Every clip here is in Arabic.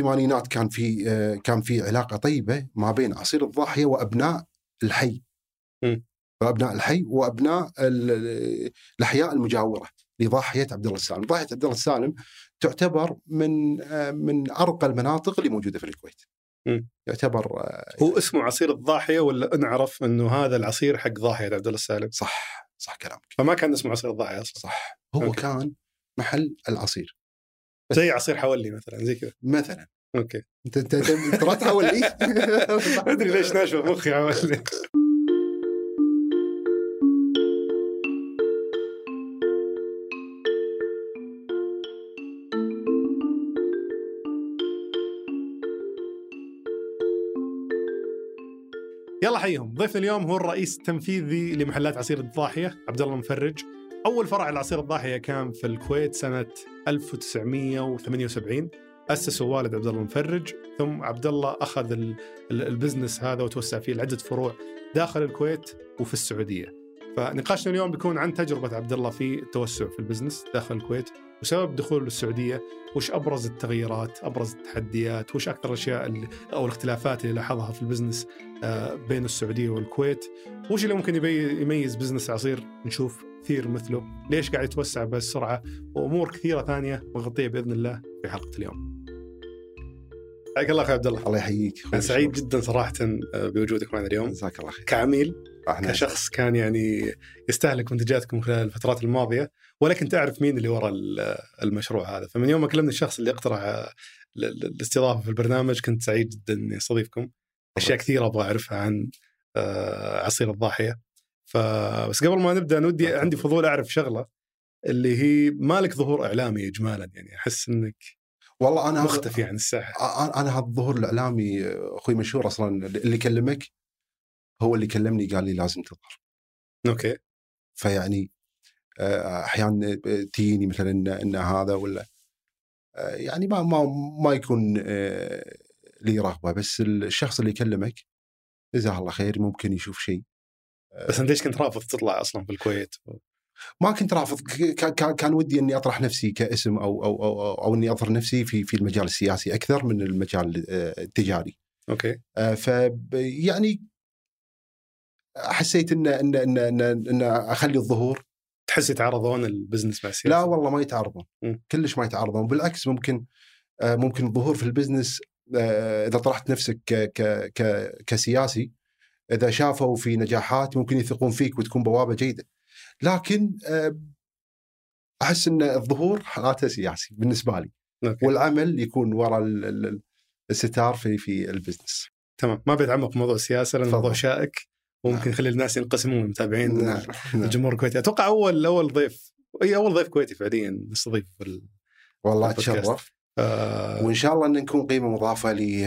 الثمانينات كان في آه، كان في علاقة طيبة ما بين عصير الضاحية وأبناء الحي م. وأبناء الحي وأبناء ال- الأحياء المجاورة لضاحية عبد الله السالم، ضاحية عبد الله السالم تعتبر من آه، من أرقى المناطق اللي موجودة في الكويت. م. يعتبر آه، هو اسمه عصير الضاحية ولا نعرف إنه هذا العصير حق ضاحية عبد الله السالم صح صح كلامك فما كان اسمه عصير الضاحية أصلا صح هو أوكي. كان محل العصير زي عصير حولي مثلا زي كذا مثلا. أوكي. انت انت ترى تحول لي ما أدري ليش ناشفه مخي حولي يلا حيهم ضيفنا اليوم هو الرئيس التنفيذي لمحلات عصير الضاحية عبد الله مفرج أول فرع لعصير الضاحية كان في الكويت سنة 1978 اسسه والد عبد الله مفرج ثم عبد الله أخذ ال- ال- ال business هذا وتوسع فيه لعدة فروع داخل الكويت وفي السعودية. فنقاشنا اليوم بيكون عن تجربة عبد الله في التوسع في ال business داخل الكويت وسبب دخوله للسعوديه وش أبرز التغييرات، أبرز التحديات، وش أكثر الأشياء اللي أو الاختلافات اللي لاحظها في ال business آه، بين السعودية والكويت، وش اللي ممكن يميز بزنس عصير؟ نشوف كثير مثله، ليش قاعد يتوسع بهالسرعه، وأمور كثيرة ثانية بنغطيها بإذن الله في حلقة اليوم. حياك الله أخوي عبد الله. الله يحييك. أنا سعيد جدا صراحة بوجودك معنا اليوم. جزاك الله خير. كعميل إحنا كشخص كان يعني يستهلك منتجاتكم خلال الفترات الماضية ولكن تعرف مين اللي وراء ال- المشروع هذا. فمن يوم ما كلمني الشخص اللي اقترح ال- ال- الاستضافة في البرنامج كنت سعيد جدا إني أستضيفكم. أشياء كثيرة أبغى أعرفها عن آه، عصير الضاحية. فبس قبل ما نبدأ أنا ودي عندي فضول أعرف شغلة اللي هي مالك ظهور إعلامي اجمالا يعني أحس إنك والله أنا مختفي عن الساحة. أنا أنا هذا الظهور الإعلامي أخوي مشهور أصلا اللي كلمك هو اللي كلمني قال لي لازم تظهر. أوكي. فيعني آه، أحيانا تجيني مثلا إن هذا ولا آه، يعني ما ما ما يكون آه، لي رغبة. بس الشخص اللي يكلمك جزاه الله خير ممكن يشوف شيء. بس أنت ليش كنت رافض تطلع أصلا في الكويت؟ ما كنت رافض. كان ودي إني أطرح نفسي كاسم أو أو أو, أو, أو إني اظهر نفسي في في المجال السياسي أكثر من المجال آه، التجاري. أوكي. آه، ف يعني حسيت ان ان ان ان, إن أخلي الظهور تحس يتعارضون ال business مع السياسة؟ لا والله ما يتعارضون. كلش ما يتعارضون بالعكس ممكن آه، ممكن الظهور في ال business آه، إذا طرحت نفسك ك ك ك كسياسي إذا شافوا في نجاحات ممكن يثقون فيك وتكون بوابة جيدة لكن آه، أحس إن الظهور حالاته سياسي بالنسبة لي okay. والعمل يكون وراء ال- ال- الستار في في ال business تمام ما بيتعمق في موضوع السياسة لأن. موضوع شائك وممكن نعم. يخلي الناس ينقسمون المتابعين نعم نعم. الجمهور الكويتي أتوقع أول أول ضيف أي أول ضيف كويتي فعليا نستضيف في ال... والله. أتشرف آه... وإن شاء الله إن نكون قيمة مضافة ل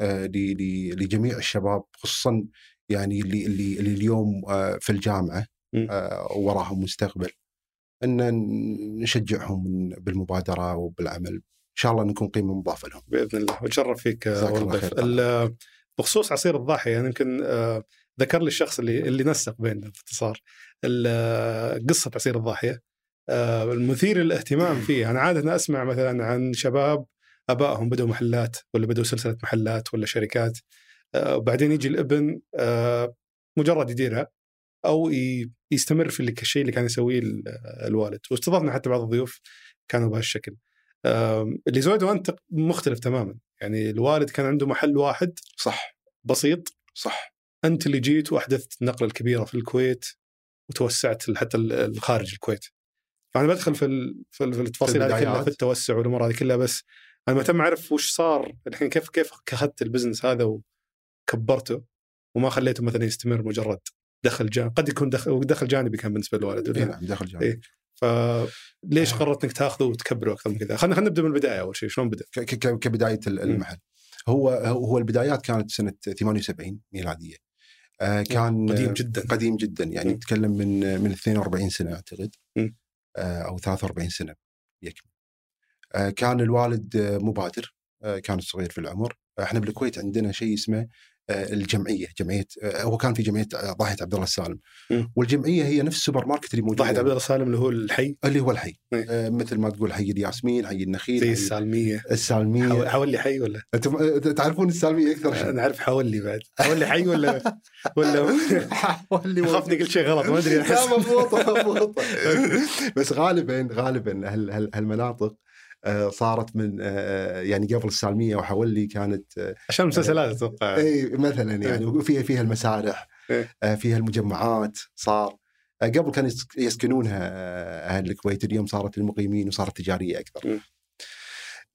آه، لجميع الشباب خصوصا يعني اللي اللي اللي اليوم آه، في الجامعة. آه، وراهم مستقبل إن نشجعهم بالمبادرة وبالعمل إن شاء الله نكون قيمة مضافة لهم بإذن الله ونتشرف فيك بخصوص عصير الضاحيه يعني يمكن آه... ذكر لي الشخص اللي اللي نسق بيننا باختصار قصة عصير الضاحية. آه، المثير للاهتمام فيه. أنا عادة أسمع مثلا عن شباب أبائهم بدوا محلات ولا بدوا سلسلة محلات ولا شركات. آه، وبعدين يجي الابن آه، مجرد يديرها أو يستمر في الشيء اللي كان يسويه ال- الوالد. واستضفنا حتى بعض الضيوف كانوا بهالشكل اللي سويته انت مختلف تماما. يعني الوالد كان عنده محل واحد صح. بسيط صح. أنت اللي جيت وأحدثت النقلة الكبيرة في الكويت وتوسعت حتى خارج الكويت. فأنا بدخل في في ال- في التفاصيل هذه كلها. في التوسع والأمور هذه كلها بس أنا مهتم أعرف وش صار الحين كيف كيف أخذت البزنس هذا وكبرته وما خليته مثلا يستمر مجرد دخل جانبي قد يكون دخل دخل جانبي كان بالنسبة للوالد ولا نعم داخل جانب إيه. فليش قررت إنك تاخذه وتكبره أكثر من كذا؟ خلينا خلينا نبدأ من البداية أول شيء شلون بدا؟ كبداية ال- المحل هو هو البدايات كانت سنة 78 ميلادية آه، كان قديم جدا. قديم جدا. يعني. نتكلم من من 42 سنة أعتقد. آه، أو 43 سنة يكمل. آه، كان الوالد آه، مبادر. آه، كان صغير في العمر. إحنا بالكويت عندنا شيء اسمه آه، الجمعية جمعية آه، هو كان في جمعية آه، ضاحية عبد الله السالم. والجمعية هي نفس السوبر ماركت اللي موجود ضاحية عبد الله السالم اللي هو الحي؟ اللي هو الحي. إيه. آه، مثل ما تقول حي الياسمين حي النخيل زي السالمية. السالمية. حول- حولي حي ولا؟ أنتم آه، تعرفون السالمية أكثر؟ شيء أنا عارف حولي بعد. حولي حي ولا ولا والله خايف إني قلت شيء غلط ما أدري. لا احس مضبوطه مضبوطه بس غالبا غالبا هال- هال- هالمناطق آه، صارت من آه، يعني قبل السالمية وحولي كانت آه، عشان المسلسلات أتوقع إي مثلا يعني وفيها فيها المسارح إيه. آه، فيها المجمعات صار آه، قبل كان يس- يسكنونها آه، أهل الكويت اليوم صارت للمقيمين وصارت تجارية أكثر.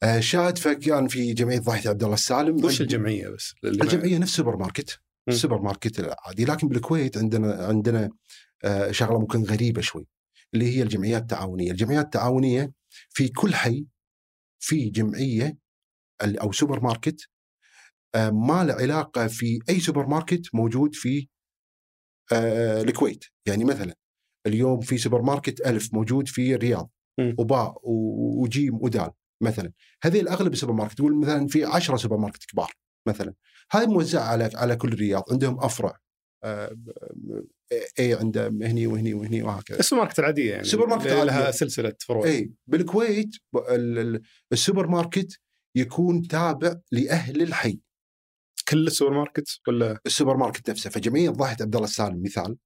آه، شاهد فكان في جمعية ضاحيه عبد الله السالم وش الجمعية بس؟ الجمعية نفس سوبر ماركت. السوبر ماركت العادي لكن بالكويت عندنا عندنا آه، شغلة ممكن غريبة شوي اللي هي الجمعيات التعاونية، الجمعيات التعاونية في كل حي في جمعية أو سوبر ماركت آه، ما له علاقة في أي سوبر ماركت موجود في آه، الكويت، يعني مثلا اليوم في سوبر ماركت ألف موجود في الرياض. وباء وجيم ودال مثلا. هذه الأغلب السوبر ماركت تقول مثلا في 10 سوبر ماركت كبار مثلا. هذه موزعة على على كل الرياض عندهم أفرع. اي عنده هني وهني وهني وهكذا. السوبر ماركت العادية يعني السوبر ماركت. لها سلسلة فروع. اي بالكويت السوبر ماركت يكون تابع لأهل الحي. كل السوبر ماركت ولا؟ السوبر ماركت نفسه. فجمعيه ضاحية عبد الله السالم مثال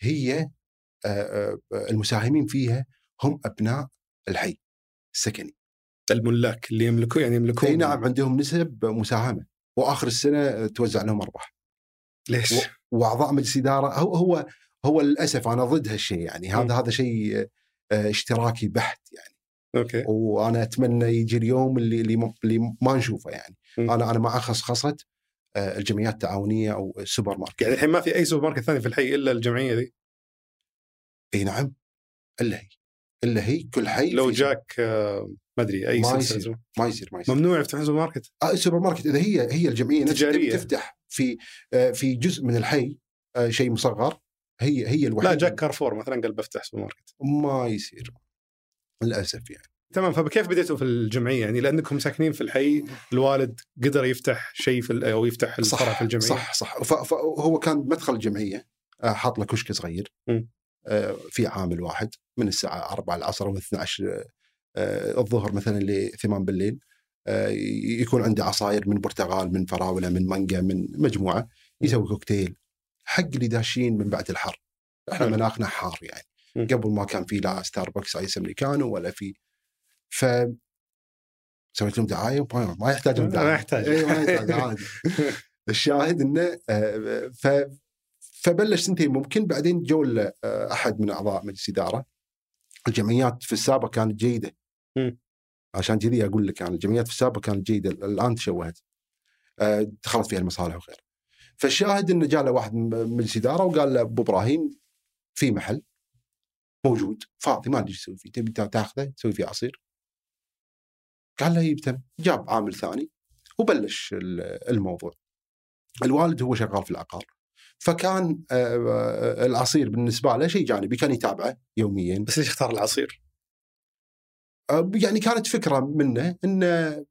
هي آه، آه، المساهمين فيها هم أبناء الحي. السكني الملاك اللي يملكوا يعني يملكون. إي نعم عندهم نسب مساهمة. وآخر السنة توزع لهم أرباح. ليش؟ واعضاء مجلس اداره هو هو هو للأسف أنا ضد هالشيء يعني. هذا هذا شيء آه، اشتراكي بحت يعني. okay. وأنا أتمنى يجي اليوم اللي اللي م- اللي ما نشوفه يعني. مم. أنا أنا مع خصخصه آه، الجمعيات التعاونية أو السوبر ماركت. يعني الحين ما في أي سوبر ماركت ثاني في الحي إلا الجمعية ذي؟ إي نعم إلا هي إلا هي كل حي لو جاك آه، ما أدري أي ما يصير. ما يصير ما يصير. ممنوع يفتحون سوبر ماركت آه، السوبر ماركت. إذا هي هي الجمعية تجارية. تفتح في آه، في جزء من الحي آه، شيء مصغر. هي هي الوحيدة. لا جاك كارفور مثلا قال بفتح سوبر ماركت. ما يصير. للأسف يعني. تمام فكيف بديتوا في الجمعية؟ يعني لأنكم ساكنين في الحي الوالد قدر يفتح شيء في أو يفتح الفرع في الجمعية؟ صح صح. فهو كان مدخل الجمعية آه، حاط له كشك صغير. آه، في عامل واحد من الساعة 4 العصر أو 12 آه، الظهر مثلا ل 8 بالليل آه، يكون عنده عصاير من برتقال من فراولة من مانجا من مجموعة يسوي كوكتيل حق اللي داشين من بعد الحر إحنا. مناخنا حار يعني. قبل ما كان في لا Starbucks iced americano ولا في ف سويت لهم دعايه ما يحتاج لهم ما دعاية يحتاج. إيه، ما يحتاج عادي الشاهد إنه آه، ف فبلش سنتين ممكن بعدين جو آه، أحد من أعضاء مجلس إدارة الجمعيات في السابق كانت جيدة. عشان كذي أقول لك يعني الجمعيات في السابق كانت جيدة الآن تشوهت. آه، دخلت فيها المصالح وغيره فالشاهد إنه جاء له واحد من مجلس إدارة وقال له أبو إبراهيم في محل موجود فاضي ما أدري إيش تسوي فيه تبي تاخذه تسوي فيه عصير. قال له يبتم جاب عامل ثاني وبلش ال- الموضوع. الوالد هو شغال في العقار. فكان آه، آه، العصير بالنسبة له شيء جانبي كان يتابعه يوميا. بس ليش اختار العصير؟ يعني كانت فكرة منه إنه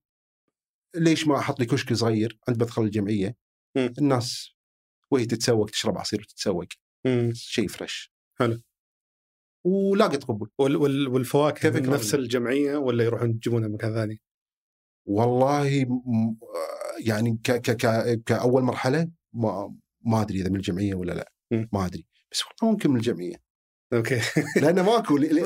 ليش ما أحط لي كشك صغير عند مدخل الجمعية مم. الناس وهي تتسوق تشرب عصير وتتسوق. شيء fresh حلو. ولاقت قبول وال- وال- والفواكه من. نفس الجمعية ولا يروحون يجيبونها من مكان ثاني؟ والله م- آه، يعني ك ك ك كأول مرحلة ما ما أدري إذا من الجمعية ولا لا مم. ما أدري بس والله ممكن من الجمعية okay لأنه ماكو اللي.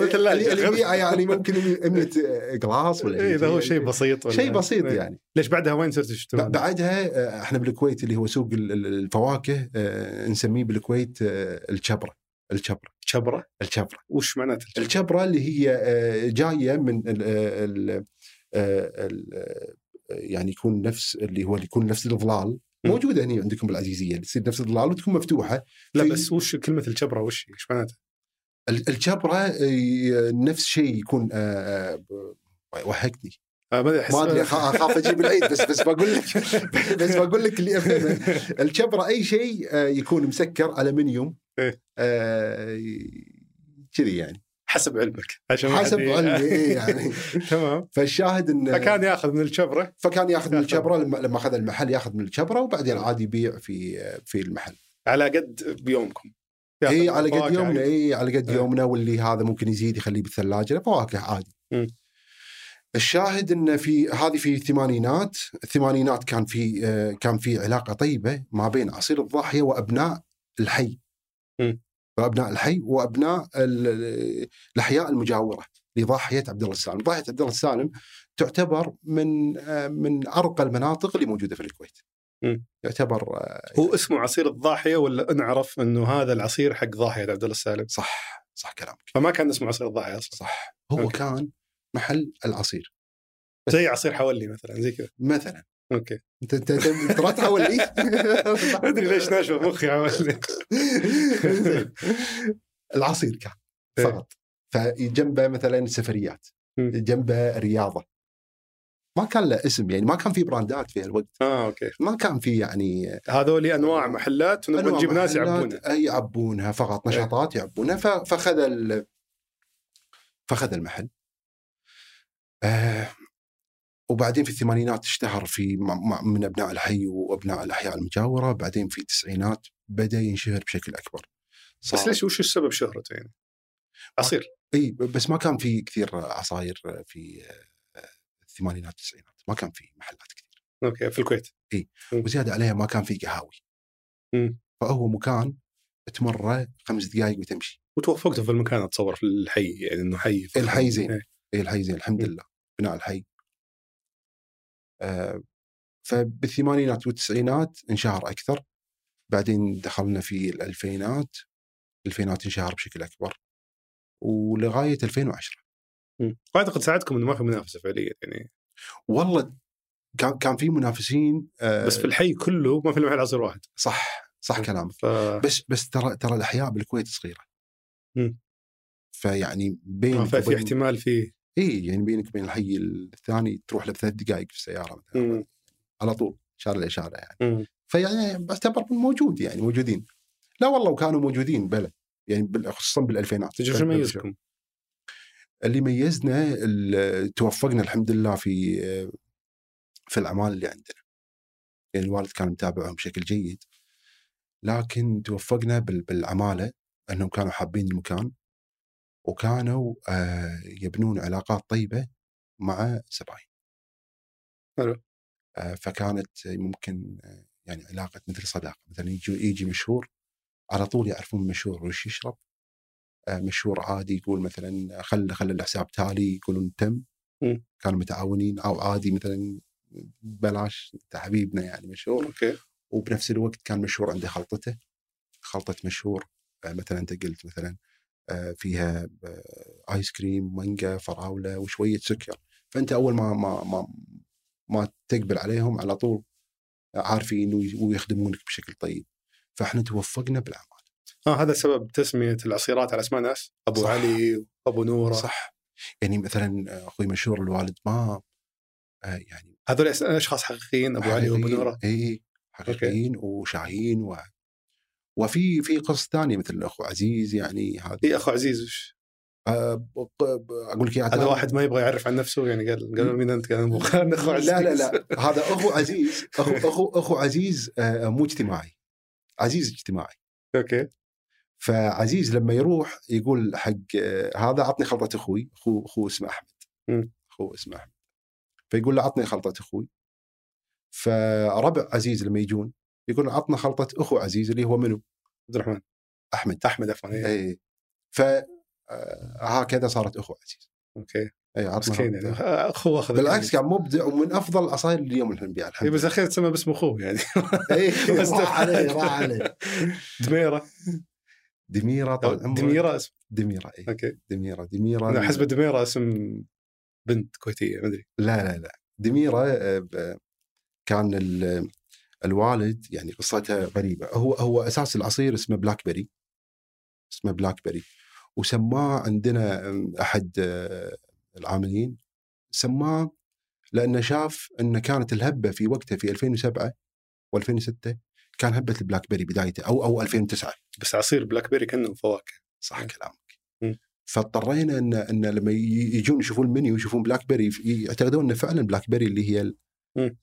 يبيعه يعني ممكن 100 glass ولا إيه، إذا هو شيء بسيط شيء بسيط إيه. يعني ليش بعدها وين صرتوا ب- تشترون؟ بعدها آه، إحنا بالكويت اللي هو سوق ال- ال- الفواكه آه، نسميه بالكويت آه، الشبرة الشبرة شبرة الشبرة وش معناته؟ الشبرة اللي هي جاية من ال ال ال- يعني يكون نفس اللي هو اللي يكون نفس الاظلال مم. موجودة هنا عندكم بالعزيزية تصير نفس الاظلال وتكون مفتوحة لا بس وش كلمة الشبرة وش إيش معناته؟ ال- الشبره آه، نفس شيء يكون آه، آه، وهقني آه، ما أدري ما أدري اخاف أجيب العيد بس بس بقول لك بس بقول لك اللي افهمه الشبره أي شيء يكون مسكر الومنيوم إيه. كذي يعني. حسب علمك. عشان حسب علمي إيه يعني. تمام. فالشاهد إن فكان ياخذ من الشبره فكان ياخذ من. الشبره لما لما أخذ المحل ياخذ من الشبره وبعدين عاد يبيع في في المحل. على قد بيومكم. اي على قد يومنا اي على قد إيه. يومنا واللي هذا ممكن يزيد يخليه بالثلاجة فواكه عادي مم. الشاهد إن في هذه في الثمانينات الثمانينات كان في آه، كان في علاقة طيبة ما بين عصير الضاحية وأبناء الحي مم. وأبناء الحي وأبناء ال- الأحياء المجاورة لضاحية عبد الله السالم، ضاحية عبد الله السالم تعتبر من آه، من أرقى المناطق اللي موجودة في الكويت. مم. يعتبر آه، هو اسمه عصير الضاحية ولا نعرف إنه هذا العصير حق ضاحية عبد الله السالم؟ صح صح كلامك. فما كان اسمه عصير الضاحية أصلا. صح. هو أوكي. كان محل العصير. زي عصير حولي مثلا زي كذا. مثلا. okay. أنت أنت أنت أنت ما تحاول لي ما أدري ليش ناشبه مخي حولي. العصير كان إيه. فقط. فجنبه مثلا سفريات. جنبه رياضة. ما كان له اسم يعني ما كان في براندات في الوقت آه okay. ما كان في يعني هذول أنواع محلات ونبغى نجيب ناس يعبونها يعبونها فقط نشاطات يعبونها ف- فاخذ ال... فاخذ المحل. آه وبعدين في الثمانينات اشتهر في من أبناء الحي وأبناء الأحياء المجاورة بعدين في التسعينات بدأ ينشهر بشكل أكبر. بس صار- ليش وش السبب شهرته يعني؟ عصير إي بس ما كان في كثير عصاير في آه، الثمانينات والتسعينات ما كان في محلات كثير أوكي في الكويت وزيادة عليها ما كان في قهاوي مم. فهو مكان تمره خمس دقائق وتمشي وتوفقتوا في المكان اتصور في الحي يعني إنه حي. الحي زين. إيه. إي الحي زين الحمد. لله بناء الحي آه فبالثمانينات والتسعينات انشهر أكثر بعدين دخلنا في الألفينات الألفينات انشهر بشكل أكبر ولغاية 2010 مم. وأعتقد ساعدكم إنه ما في منافسة فعليا يعني. والله كان كان في منافسين آه بس في الحي كله ما في إلا محل عصير واحد. صح صح كلامك. ف بس بس ترى ترى الأحياء بالكويت صغيرة. فيعني بين ففي احتمال في إي يعني بينك وبين الحي الثاني تروح له بثلاث دقائق في السيارة مثلا. على طول شارع لاشاره يعني. فيعني بعتبر موجود يعني موجودين. لا والله وكانوا موجودين بلى يعني خصوصا بالألفينات. تدري شو يميزكم؟ اللي ميزنا ال- توفقنا الحمد لله في في الأعمال اللي عندنا يعني الوالد كان متابعهم بشكل جيد لكن توفقنا بال- بالعمالة إنهم كانوا حابين المكان وكانوا آه، يبنون علاقات طيبة مع زباين. حلو. آه، فكانت ممكن يعني علاقة مثل صداقة مثلا يجي يجي مشهور على طول يعرفون مشهور وش يشرب مشهور عادي يقول مثلا خل خل الحساب تالي يقولون تم. كانوا متعاونين. أو عادي مثلا بلاش انت حبيبنا يعني مشهور. okay. وبنفس الوقت كان مشهور عنده خلطته. خلطة مشهور آه، مثلا أنت قلت مثلا آه، فيها آه، ايس كريم مانجا فراولة وشوية سكر. فأنت أول ما ما ما ما تقبل عليهم على طول عارفين وي- ويخدمونك بشكل طيب. فإحنا توفقنا بالاعمال آه هذا سبب تسمية العصيرات على أسماء ناس أبو صح. علي وابو نورة. صح. يعني مثلا آه، أخوي مشهور الوالد ما آه، يعني هذول أشخاص حقيقيين أبو علي وأبو نورة. إي حقيقيين وشاهين و وفي في قصص ثانية مثل الأخو عزيز يعني هذا اي أخو عزيز وش؟ آه، أقول لك هذا. واحد ما يبغى يعرف عن نفسه يعني قال قال مين أنت؟ قال أخو عزيز لا لا. لا هذا أخو عزيز أخو أخو أخو عزيز آه، مو اجتماعي. عزيز اجتماعي. okay. فعزيز لما يروح يقول حق آه، هذا عطني خلطة أخوي أخو أخو اسمه أحمد. أخو اسمه أحمد. فيقول له عطني خلطة أخوي. فربع عزيز لما يجون يقول عطنا خلطة أخو عزيز اللي هو منو؟ عبد الرحمن. أحمد. أحمد عفوا إيه. اي ف آه، هكذا صارت أخو عزيز. أوكي. اي مسكين يعني. اخوه أخذ بالعكس كان مبدع ومن أفضل العصاير اليوم اللي نبيعها إيه الحمد بس أخيرا تسمى باسم أخوه يعني. اي راح عليه راح عليه. دميره دميره طال عمرك. دميره اسم. دميره اي okay. دميره دميره أنا احسب دميره اسم بنت كويتية ما أدري. لا لا لا. دميره آه، كان ال- الوالد يعني قصتها غريبة. هو هو أساس العصير اسمه blackberry اسمه blackberry وسماه عندنا أحد آه، العاملين. سماه لأنه شاف ان كانت الهبة في وقتها في 2007 و2006 كان هبة ال BlackBerry بدايته أو أو 2009 بس عصير blackberry كانه فواكه صح. كلامك. فاضطرينا ان إن لما يجون يشوفون المنيو يشوفون blackberry يعتقدون انه فعلا blackberry اللي هي.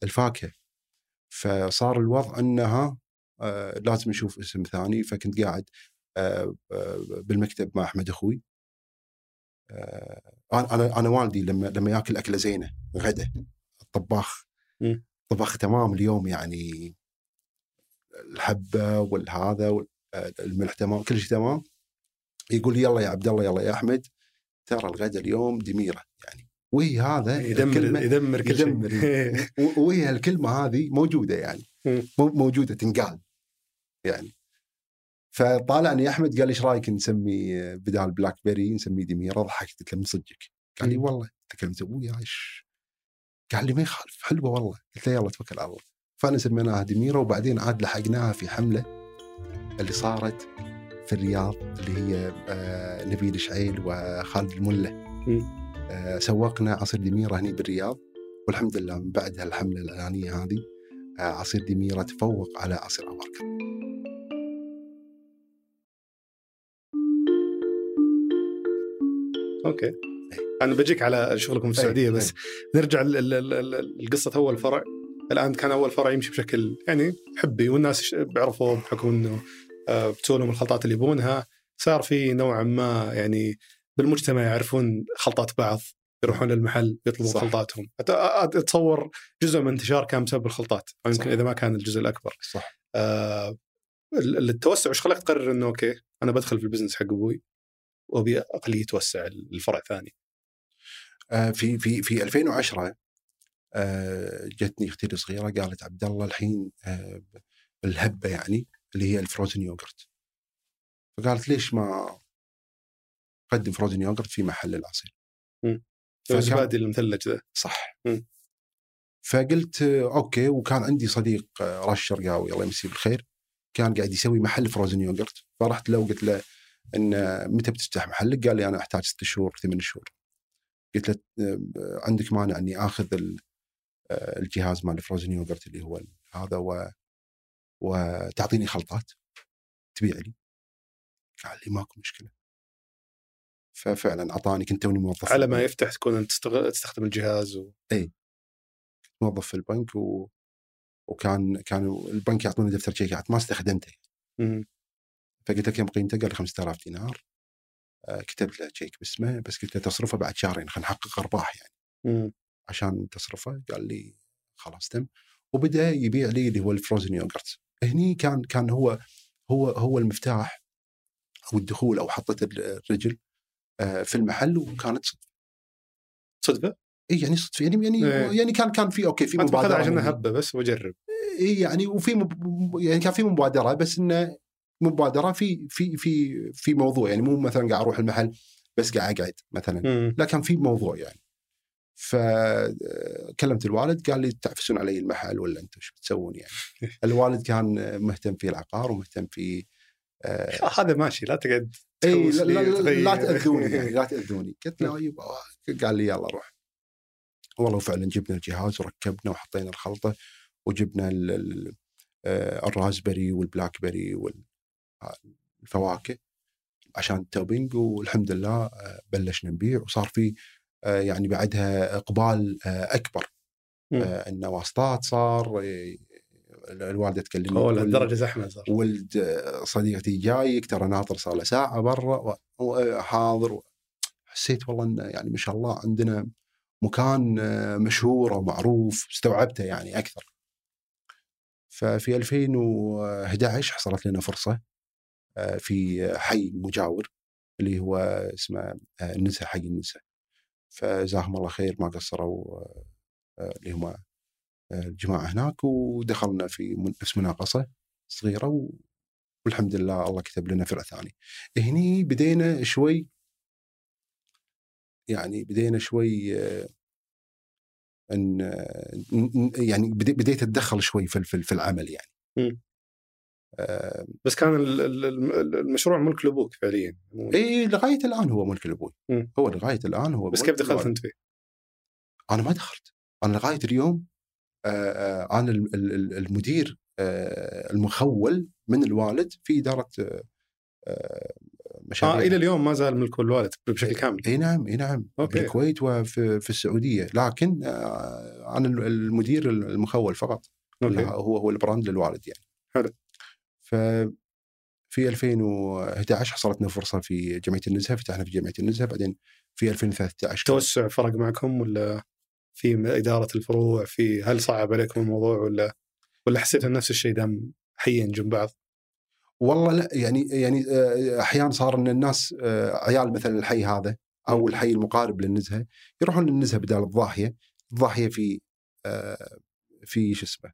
الفاكهة فصار الوضع إنها آه لازم نشوف اسم ثاني فكنت قاعد آه آه بالمكتب مع أحمد أخوي أنا أنا والدي لما لما ياكل أكلة زينة غدا الطباخ مم. طباخ تمام اليوم يعني الحبة والهذا وال- آه، الملح تمام كل شيء تمام. يقول يلا يا عبد الله يلا يا أحمد ترى الغدا اليوم دميرة. يعني وهي هذا يدمر الكلمة- يدمر كل شيء. يدمر. و- وهي الكلمة هذه موجودة يعني. موجودة تنقال. يعني. فطالعني أحمد قال لي إيش رأيك نسمي بدال بلاك بيري نسميه دميرة؟ ضحكت قلت له من صدقك. قال لي. والله. تكلمت أبوي إيش؟ قال لي ما يخالف حلوة والله. قلت له يلا توكل على الله. فانا سميناها دميره وبعدين عاد لحقناها في حملة اللي صارت في الرياض اللي هي آه، نبيل شعيل وخالد الملة. آه، سوقنا عصير دميرة هني بالرياض والحمد لله من بعد هالحملة الأعلانية هذه آه، عصير دميرة تفوق على عصير اباركر أوكي. أنا بجيك على شغلكم في السعودية أي، بس. نرجع لقصة أول فرع. الآن كان أول فرع يمشي بشكل يعني حبي والناس بيعرفوه بحكم إنه آه، بتسوي لهم الخلطات اللي يبونها. صار في نوعا ما يعني بالمجتمع يعرفون خلطات بعض يروحون للمحل يطلبون صح. خلطاتهم. أتصور جزء من انتشار كان بسبب الخلطات أو يمكن. إذا ما كان الجزء الأكبر. صح. آه ال- التوسع إيش خلاك تقرر إنه okay أنا بدخل في ال business حق أبوي وأبي أقلي يتوسع الفرع ثاني. آه، في في في 2010 آه، جتني أختي الصغيرة قالت عبد الله الحين آه، الهبة يعني اللي هي ال frozen yogurt فقالت ليش ما قدم frozen yogurt في محل العصير الزبادي المثلج ذا صح مم. فقلت آه، okay وكان عندي صديق آه، راش الشرقاوي الله يمسيه بالخير كان قاعد يسوي محل فروزن يوغرت فرحت له وقلت له إن آه، متى بتفتح محلك؟ قال لي أنا أحتاج ست شهور ثمان شهور. قلت له آه، عندك مانع إني آخذ ال- آه، الجهاز مال الفروزن يوغرت اللي هو هذا و وتعطيني خلطات تبيع لي. قال لي ماكو مشكلة. ففعلا أعطاني كنت توني موظف على ما يفتح تكون أنت تستغ- تستخدم الجهاز و... موظف في البنك و... وكان كانوا البنك يعطوني دفتر شيكات ما استخدمته. فقلت له كم قيمته؟ قال لي 5000 دينار. آه، كتبت له تشيك باسمه بس قلت له تصرفه بعد شهرين خلينا نحقق أرباح يعني. عشان تصرفه قال لي خلاص تم وبدأ يبيع لي اللي هو الفروزن يوغرت هني كان كان هو هو هو المفتاح أو الدخول أو حطة الرجل آه، في المحل وكانت صدفة صدفة؟ إي يعني صدفة يعني يعني إيه. يعني كان كان في okay في مبادرة عشان. هبه بس وأجرب إي يعني وفي مب... يعني كان في مبادرة بس إنه مبادرة في في في في موضوع يعني مو مثلا قاعد أروح المحل بس قاعد أقعد مثلا. لا كان في موضوع يعني فكلمت الوالد قال لي تعفسون علي المحل ولا أنتم شو بتسوون يعني؟ الوالد كان مهتم في العقار ومهتم في آه هذا ماشي لا تقعد إي لا, لا, لا. لا تأذوني يعني لا تأذوني. قلت له يبا قال لي يلا روح. والله فعلا جبنا الجهاز وركبنا وحطينا الخلطة وجبنا آه، ال raspberry وال blackberry والفواكه عشان ال topping والحمد لله آه، بلشنا نبيع وصار في آه، يعني بعدها إقبال آه، أكبر. آه، انه واسطات صار آه، الوالدة تكلمني أوه لهالدرجة زحمة صار ولد آه، صديقتي جايك ترى ناطر صار له ساعة برا وحاضر حسيت والله انه يعني ما شاء الله عندنا مكان آه، مشهور ومعروف استوعبته يعني أكثر. ففي 2011 حصلت لنا فرصة آه، في حي مجاور اللي هو اسمه آه، النسا حي النسا. فجزاهم الله خير ما قصروا آه، آه، اللي هم آه، الجماعة هناك ودخلنا في نفس مناقصة صغيرة والحمد لله الله كتب لنا فرع ثاني. هني بدينا شوي يعني بدينا شوي إن يعني بدي- بديت أتدخل شوي في العمل يعني. آه، بس كان ال- ال- ال- المشروع ملك لابوك فعليا إي لغاية الآن هو ملك الابوي. مم. هو لغاية الآن هو بس كيف دخلت. أنت فيه؟ أنا ما دخلت أنا لغاية اليوم آه، آه، أنا ال- ال- ال- المدير آه، المخول من الوالد في إدارة آه، آه، مشاريع آه إلى اليوم ما زال ملك الوالد بشكل كامل إي نعم إي نعم okay. في الكويت وفي في السعودية لكن آه، أنا المدير المخول فقط هو هو ال brand للوالد يعني حلو. ف في 2011 حصلت لنا فرصة في جمعية النزهة فتحنا في جمعية النزهة بعدين في 2013 توسع فرق معكم ولا في إدارة الفروع في هل صعب عليكم الموضوع ولا ولا حسيت ان نفس الشيء دام حيين جنب بعض؟ والله لا يعني يعني آه، أحيانا صار إن الناس آه، عيال مثلا الحي هذا أو الحي المقارب للنزهة يروحون للنزهة بدال الضاحية، الضاحية في آه، في شو اسمه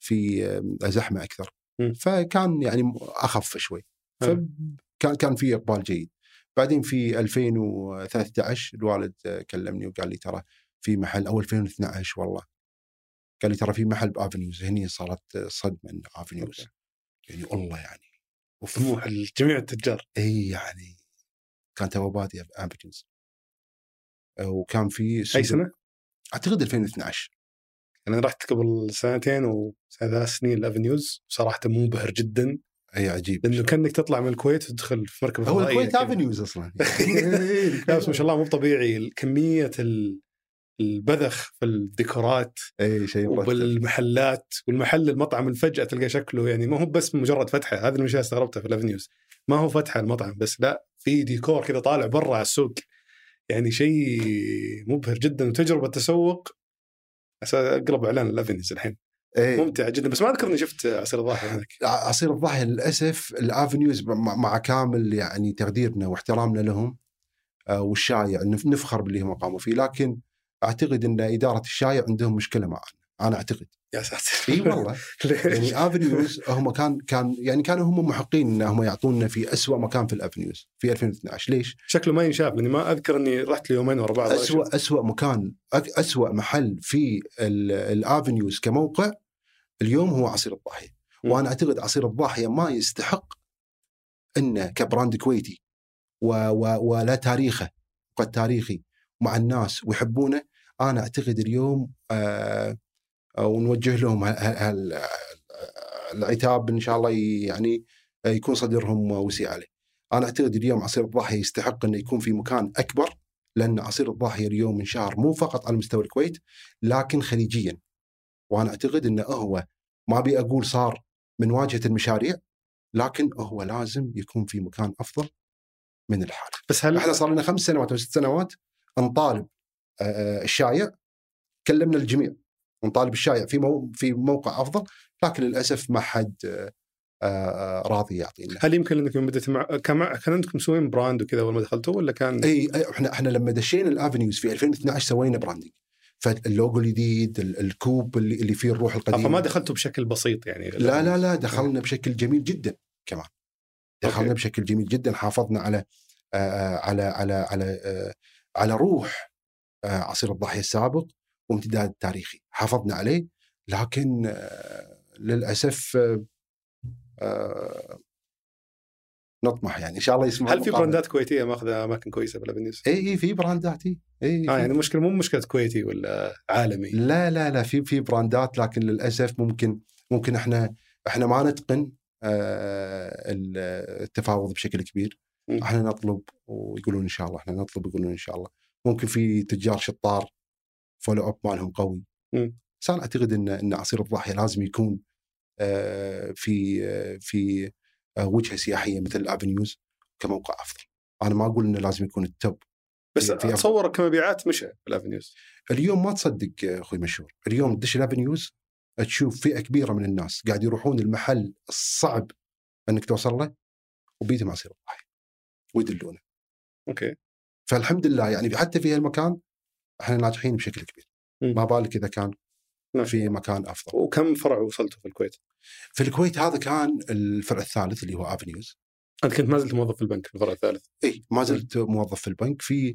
في زحمة أكثر. فكان يعني أخف شوي. فكان كان في إقبال جيد. بعدين في 2013 الوالد كلمني وقال لي ترى في محل أو 2012 والله. قال لي ترى في محل بأفنيوز. هني صارت صدمة إن أفنيوز. يعني والله يعني. أوف. طموح جميع التجار. إي يعني كان تو بادي أفنيوز. وكان في أي سنة؟ أعتقد 2012 أنا رحت قبل سنتين وثلاث سنين الافنيوز صراحة منبهر جدا. أي عجيب. لأنه كأنك تطلع من الكويت وتدخل في مركبه هو الكويت. افنيوز أصلا. لا بس ما شاء الله مو طبيعي. كمية ال- البذخ في الديكورات أي شيء. وبالمحلات. والمحل المطعم فجاه تلقى شكله يعني ما هو بس مجرد فتحة. هذه الأشياء استغربتها في الافنيوز ما هو فتحة المطعم بس لا في ديكور كذا طالع برا على السوق. يعني شيء مبهر جدا. وتجربة تسوق اقلب إعلان الافنيوز الحين. إيه. ممتع جدا. بس ما أذكر إني شفت عصير الضاحيه هناك. عصير الضاحيه للأسف الافنيوز مع كامل يعني تقديرنا واحترامنا لهم والشايع نف- نفخر باللي هم قاموا فيه. لكن أعتقد إن إدارة الشايع عندهم مشكلة معنا أنا أعتقد. يا ساتر. اي والله يعني افنيوز هم كان كان يعني كانوا هم محقين انهم يعطونا في أسوأ مكان في الافنيوز في 2012 ليش؟ شكله ما ينشاف لأني ما أذكر إني رحت لي يومين ورا بعض. أسوأ أسوأ مكان أسوأ محل في ال- الافنيوز كموقع اليوم هو عصير الضاحية. وأنا أعتقد عصير الضاحية ما يستحق إنه كبراند كويتي و و ولا تاريخه قد تاريخي مع الناس ويحبونه. أنا أعتقد اليوم آه، ونوجه لهم العتاب إن شاء الله يعني آه، يكون صدرهم وسيع عليه. أنا أعتقد اليوم عصير الضاحيه يستحق إنه يكون في مكان أكبر لأن عصير الضاحيه اليوم انشهر مو فقط على مستوى الكويت لكن خليجيا. وأنا أعتقد إنه هو ما أبي أقول صار من واجهة المشاريع لكن هو لازم يكون في مكان أفضل من الحال. بس هل إحنا صار لنا خمس سنوات أو ست سنوات نطالب آه، الشايع كلمنا الجميع ونطالب الشايع في مو في موقع أفضل لكن للأسف ما حد آه، آه، راضي يعطينا. هل يمكن انك يوم بديت مع كان كان عندكم مسوين brand وكذا أول ما دخلتوا ولا كان؟ إي إحنا إحنا لما دشينا الافنيوز في 2012 سوينا branding. فاللوجو الجديد ال- الكوب اللي اللي فيه الروح القديمة. فما دخلتوا بشكل بسيط يعني. لا لا لا دخلنا بشكل جميل جدا كمان. دخلنا okay. بشكل جميل جدا حافظنا على آه، على على على آه، على روح عصير الضاحيه السابق. وامتداد تاريخي. حافظنا عليه لكن آه، للأسف آه، آه، نطمح يعني. إن شاء الله يسمع هل في brandات كويتية ماخذة أماكن كويسة بالافنيوز؟ إي إي في brandات إي إي آه في- يعني المشكلة مو مشكلة كويتي ولا عالمي. لا لا لا في في brandات لكن للأسف ممكن ممكن إحنا إحنا ما نتقن التفاوض بشكل كبير. إحنا نطلب ويقولون إن شاء الله إحنا نطلب يقولون إن شاء الله. ممكن في تجار شطار follow up مالهم قوي. أنا أعتقد إن إن عصير الضاحيه لازم يكون آه، في آه، في آه، وجهة سياحية مثل الافنيوز كموقع أفضل. أنا ما أقول إنه لازم يكون ال top. بس في- أتصور كمبيعات مشى الافنيوز اليوم ما تصدق أخوي مشهور. اليوم تدش الافنيوز تشوف فئة كبيرة من الناس قاعد يروحون المحل الصعب إنك توصل له وبيدهم عصير الضاحيه ويدلونه. okay. فالحمد لله يعني حتى في هالمكان إحنا ناجحين بشكل كبير. ما بالك إذا كان نعم. في مكان أفضل وكم فرع وصلتوا في الكويت؟ في الكويت هذا كان الفرع الثالث اللي هو افنيوز أنت كنت ما زلت موظف في البنك في الفرع الثالث إي ما زلت موظف في البنك في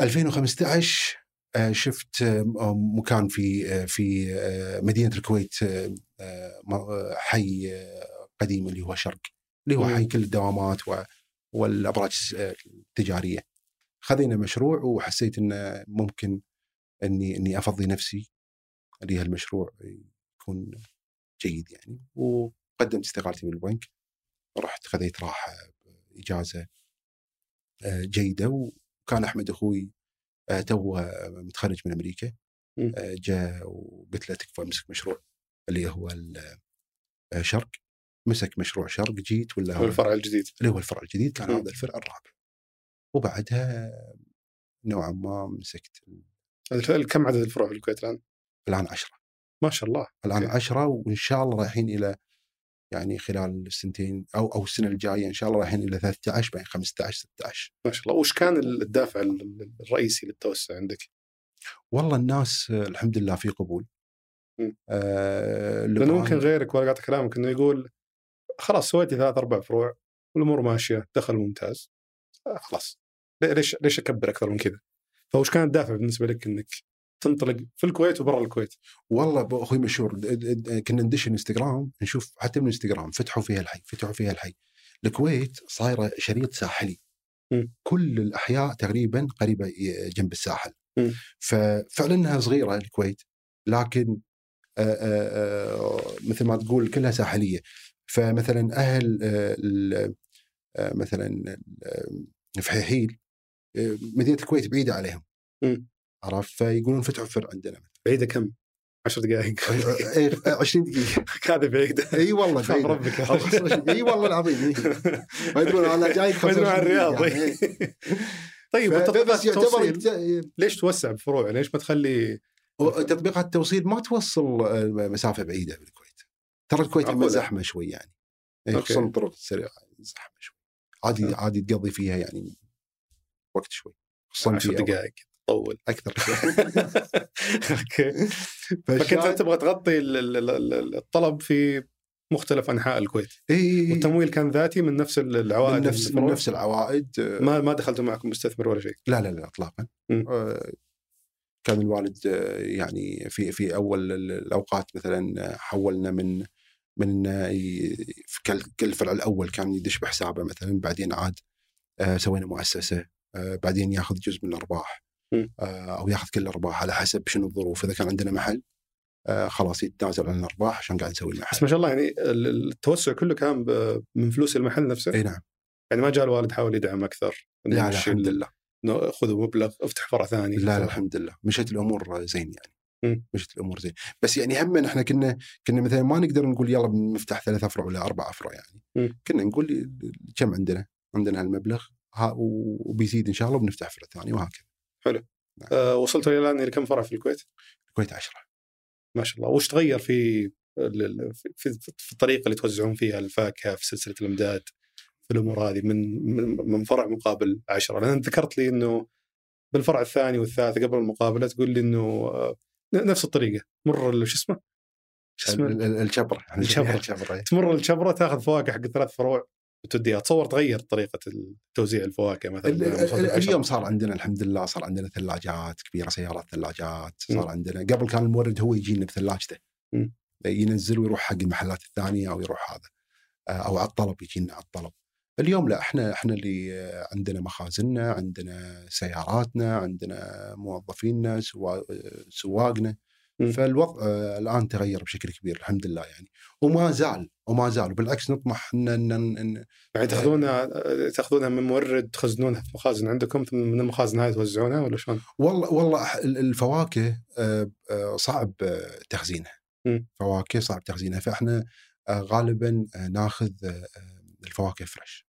2015 آه، شفت آه، مكان في آه، في مدينة الكويت حي قديم اللي هو شرق اللي هو. حي كل الدوامات والأبراج التجارية. خذينا مشروع وحسيت إنه ممكن إني إني أفضي نفسي لهالمشروع يكون جيد يعني. وقدمت استقالتي من البنك رحت خذيت راحة اجازه آه، جيدة. وكان أحمد أخوي آه، توه متخرج من أمريكا. آه، جاء وقلت له تكفى أمسك مشروع. اللي هو الشرق مسك مشروع شرق جيت ولا هو الفرع الجديد. اللي هو الفرع الجديد. كان. هذا الفرع الرابع. وبعدها نوعا ما مسكت كم عدد الفروع في الكويت الآن؟ الان 10 ما شاء الله الآن أوكي. 10 وإن شاء الله رايحين إلى يعني خلال السنتين أو أو السنة الجاية إن شاء الله رايحين إلى 13 بعدين 15 16 ما شاء الله وش كان الدافع ال- الرئيسي للتوسع عندك؟ والله الناس الحمد لله في قبول. آه لأنه ممكن غيرك ولا قاطع كلامك إنه يقول خلاص سويتي ثلاث أربع فروع والأمور ماشية دخل ممتاز آه خلاص ليش ليش أكبر أكثر من كذا؟ فوش كان الدافع بالنسبة لك إنك تنطلق في الكويت وبرا الكويت؟ والله أخوي مشهور كنا ندش انستغرام نشوف حتى من انستغرام فتحوا فيها الحي فتحوا فيها الحي الكويت صايرة شريط ساحلي مم. كل الأحياء تقريبا قريبة جنب الساحل مم. ففعلا إنها صغيرة الكويت لكن آه، آه، آه، مثل ما تقول كلها ساحلية فمثلا أهل مثلا فحيحيل مدينة الكويت بعيدة عليهم. عرفت فيقولون فتحوا فرع عندنا بعيدة كم؟ 10 دقائق إيه، 20 دقيقة هذه بعيدة إي والله خاف بعيدة. ربك إي والله العظيم. ما يدرون أنا جاي ما يدرون عن الرياض يعني. إيه. طيب بس يعتبر ليش توسع بفروع؟ ليش ما تخلي تطبيقات التوصيل ما توصل آه، مسافة بعيدة بالكويت ترى الكويت معقولة. زحمة شوي يعني إيه،. خصوصا الطرق السريعة زحمة شوي عادي. عادي تقضي فيها يعني وقت شوي خصوصا 10 في أول- دقائق طول. أكثر أوكي. فكنت تبغى تغطي ال- ال- ال- الطلب في مختلف أنحاء الكويت. إي، إي، إي. والتمويل كان ذاتي من نفس العوائد من نفس من؟ نفس العوائد. ما ما دخلتوا معكم مستثمر ولا شيء؟ لا لا لا اطلاقا. آه، كان الوالد آه، يعني في في أول ال- الأوقات مثلا آه، حولنا من من إنه ي- في كل- كل الفرع الأول كان يدش بحسابه مثلا بعدين عاد آه، سوينا مؤسسة. بعدين ياخذ جزء من الأرباح. آه، أو ياخذ كل الأرباح على حسب شنو الظروف. إذا كان عندنا محل آه، خلاص يتنازل عن الأرباح عشان قاعد نسوي بس المحل ما شاء الله يعني ال- التوسع كله كان من فلوس المحل نفسه؟ إي نعم. يعني ما جاء الوالد حاول يدعم أكثر لا لا الحمد ال- لله خذوا مبلغ افتح فرع ثاني لا لا الحمد لله. مشت الأمور زين يعني. مشت الأمور زين. بس يعني هم إحنا كنا كنا مثلا ما نقدر نقول يلا بنفتح ثلاث أفرع ولا أربع أفرع يعني. مم. كنا نقول كم عندنا؟ عندنا هالمبلغ؟ ها وبيزيد إن شاء الله وبنفتح فرع ثاني وهكذا. آه وصلتوا إلى الآن إلى كم فرع في الكويت؟ الكويت 10 ما شاء الله. وش تغير في في, في, الطريقة اللي توزعون فيها؟ الفاكهة في سلسلة الأمداد في الأمور هذه من من, من فرع مقابل عشرة؟ لأن أنت ذكرت لي إنه بالفرع الثاني والثالث قبل المقابلة تقول لي إنه آه، نفس الطريقة. مر شو اسمه؟ شو اسمه؟ ال- ال- الشبرة. نسميها الشبرة؟ إيه. تمر الشبرة تاخذ فواكه حق ثلاث فروع. وتوديها تصور تغير طريقة توزيع الفواكه مثلا العشرة. اليوم صار عندنا الحمد لله صار عندنا ثلاجات كبيرة سيارات ثلاجات صار. عندنا قبل كان المورد هو يجينا بثلاجته. ينزل ويروح حق المحلات الثانية أو يروح هذا آه، أو على الطلب يجينا على الطلب اليوم لا إحنا إحنا اللي آه، عندنا مخازننا عندنا سياراتنا عندنا موظفينا سوا- آه، سواقنا. فالوضع آه، الآن تغير بشكل كبير الحمد لله يعني. وما زال وما زال وبالعكس نطمح إن إن, إن يعني تاخذونها تاخذونها من مورد تخزنونها في مخازن عندكم ثم من المخازن هذه توزعونها ولا شلون؟ والله والله ال- الفواكه آه، آه، صعب آه، تخزينها. فواكه صعب تخزينها. فإحنا آه، غالبا آه، ناخذ آه، آه، الفواكه fresh